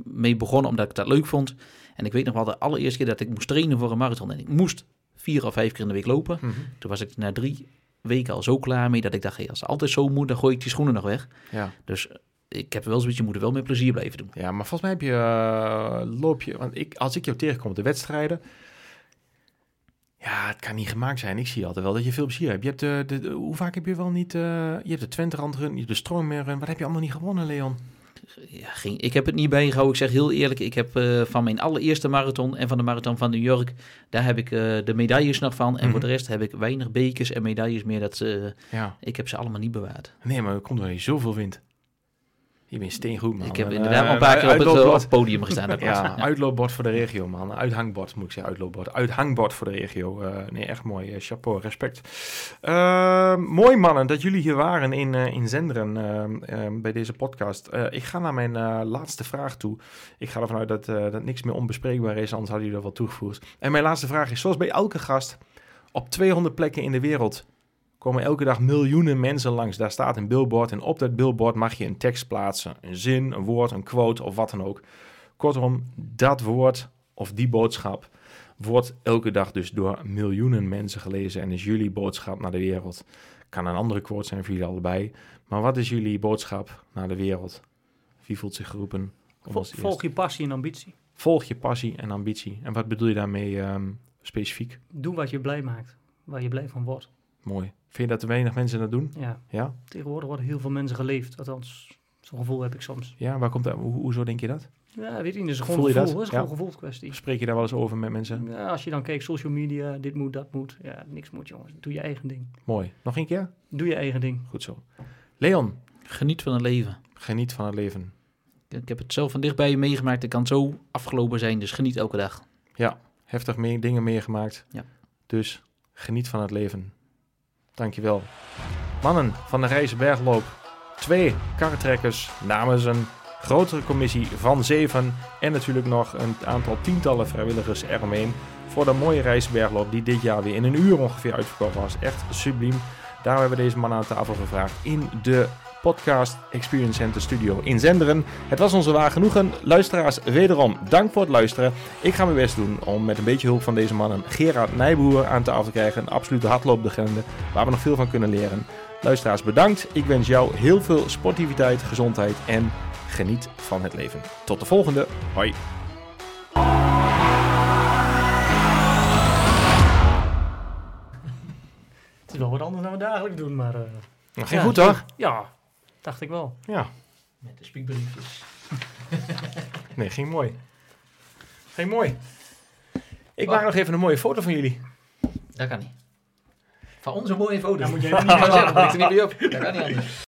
mee begonnen omdat ik dat leuk vond. En ik weet nog wel de allereerste keer dat ik moest trainen voor een marathon. En ik moest vier of vijf keer in de week lopen. Mhm. Toen was ik na drie weken al zo klaar mee dat ik dacht, hey, als het altijd zo moet, dan gooi ik die schoenen nog weg. Ja. Dus ik heb wel zoiets, je moet het wel met plezier blijven doen. ja, maar volgens mij heb je, eh, loop je... Want ik, als ik jou tegenkom op de wedstrijden... Ja, het kan niet gemaakt zijn. Ik zie altijd wel dat je veel plezier hebt. Je hebt de, de, de- hoe vaak heb je wel niet... eh, je hebt de Twente run, je hebt de Stormmer run. Wat heb je allemaal niet gewonnen, Leon? Ja, geen, ik heb het niet bijgehouden. Ik zeg heel eerlijk, ik heb eh, van mijn allereerste marathon en van de marathon van New York, daar heb ik de medailles nog van. En Mhm. voor de rest heb ik weinig bekers en medailles meer. Dat, Ja. ik heb ze allemaal niet bewaard. Nee, maar het komt wel je zoveel wint. Je bent steengoed, man. ik heb En, inderdaad eh, al een paar keer op het, eh, op uitloopbord. het podium gestaan. [LAUGHS] Ja, uitloopbord voor de regio, man. Uithangbord, moet ik zeggen. Uitloopbord. Uithangbord voor de regio. Eh, nee, echt mooi. Eh, chapeau, respect. Eh, mooi, mannen, dat jullie hier waren in, eh, in Zenderen eh, eh, bij deze podcast. Eh, ik ga naar mijn eh, laatste vraag toe. Ik ga ervan uit dat, eh, dat niks meer onbespreekbaar is, anders hadden jullie dat wel toegevoegd. En mijn laatste vraag is, zoals bij elke gast, op 200 plekken in de wereld komen elke dag miljoenen mensen langs. Daar staat een billboard en op dat billboard mag je een tekst plaatsen. Een zin, een woord, een quote of wat dan ook. Kortom, dat woord of die boodschap wordt elke dag dus door miljoenen mensen gelezen en is jullie boodschap naar de wereld. Kan een andere quote zijn voor jullie allebei. Maar wat is jullie boodschap naar de wereld? Wie voelt zich geroepen? Vol-? Volg je passie en ambitie. Volg je passie en ambitie. En wat bedoel je daarmee ehm, specifiek? Doe wat je blij maakt. Waar je blij van wordt. Mooi. Vind je dat te weinig mensen dat doen? Ja, Ja? tegenwoordig worden heel veel mensen geleefd. Althans, zo'n gevoel heb ik soms. Ja, waar komt dat? Ho- hoezo denk je dat? Ja, weet je niet. Het is Voel gewoon je een dat? gevoel. Het is Ja. gewoon een gevoelskwestie. Spreek je daar wel eens over met mensen? Ja, als je dan kijkt, social media, dit moet, dat moet. Ja, niks moet, jongens. Doe je eigen ding. Mooi. Nog een keer? Doe je eigen ding. Goed zo. Leon, Geniet van het leven. geniet van het leven. Ik, ik heb het zelf van dichtbij meegemaakt. Het kan zo afgelopen zijn, dus geniet elke dag. Heftig mee, dingen meegemaakt. Ja. Dus geniet van het leven. Dankjewel. Mannen van de Rijse Bergloop. Twee karretrekkers namens een grotere commissie van zeven. En natuurlijk nog een aantal tientallen vrijwilligers eromheen. Voor de mooie Rijse Bergloop die dit jaar weer in een uur ongeveer uitverkocht was. Echt subliem. Daarom hebben we deze mannen aan tafel gevraagd in de Podcast Experience Center Studio in Zenderen. Het was onze waar genoegen. Luisteraars, wederom dank voor het luisteren. Ik ga mijn best doen om met een beetje hulp van deze mannen Gerard Nijboer aan tafel te krijgen. Een absolute hardlooplegende waar we nog veel van kunnen leren. Luisteraars, bedankt. Ik wens jou heel veel sportiviteit, gezondheid en geniet van het leven. Tot de volgende. Hoi. Het is wel wat anders dan we dagelijks doen, maar... Nog geen ja, goed hoor. Ja, dacht ik wel. Ja. Met de spiekbriefjes. [LAUGHS] Nee, ging mooi. Ging mooi. Ik maak nog even een mooie foto van jullie. Dat kan niet. Van onze mooie foto. Dan moet je [LAUGHS] niet zeggen, dat er niet bij op. Dat kan niet anders.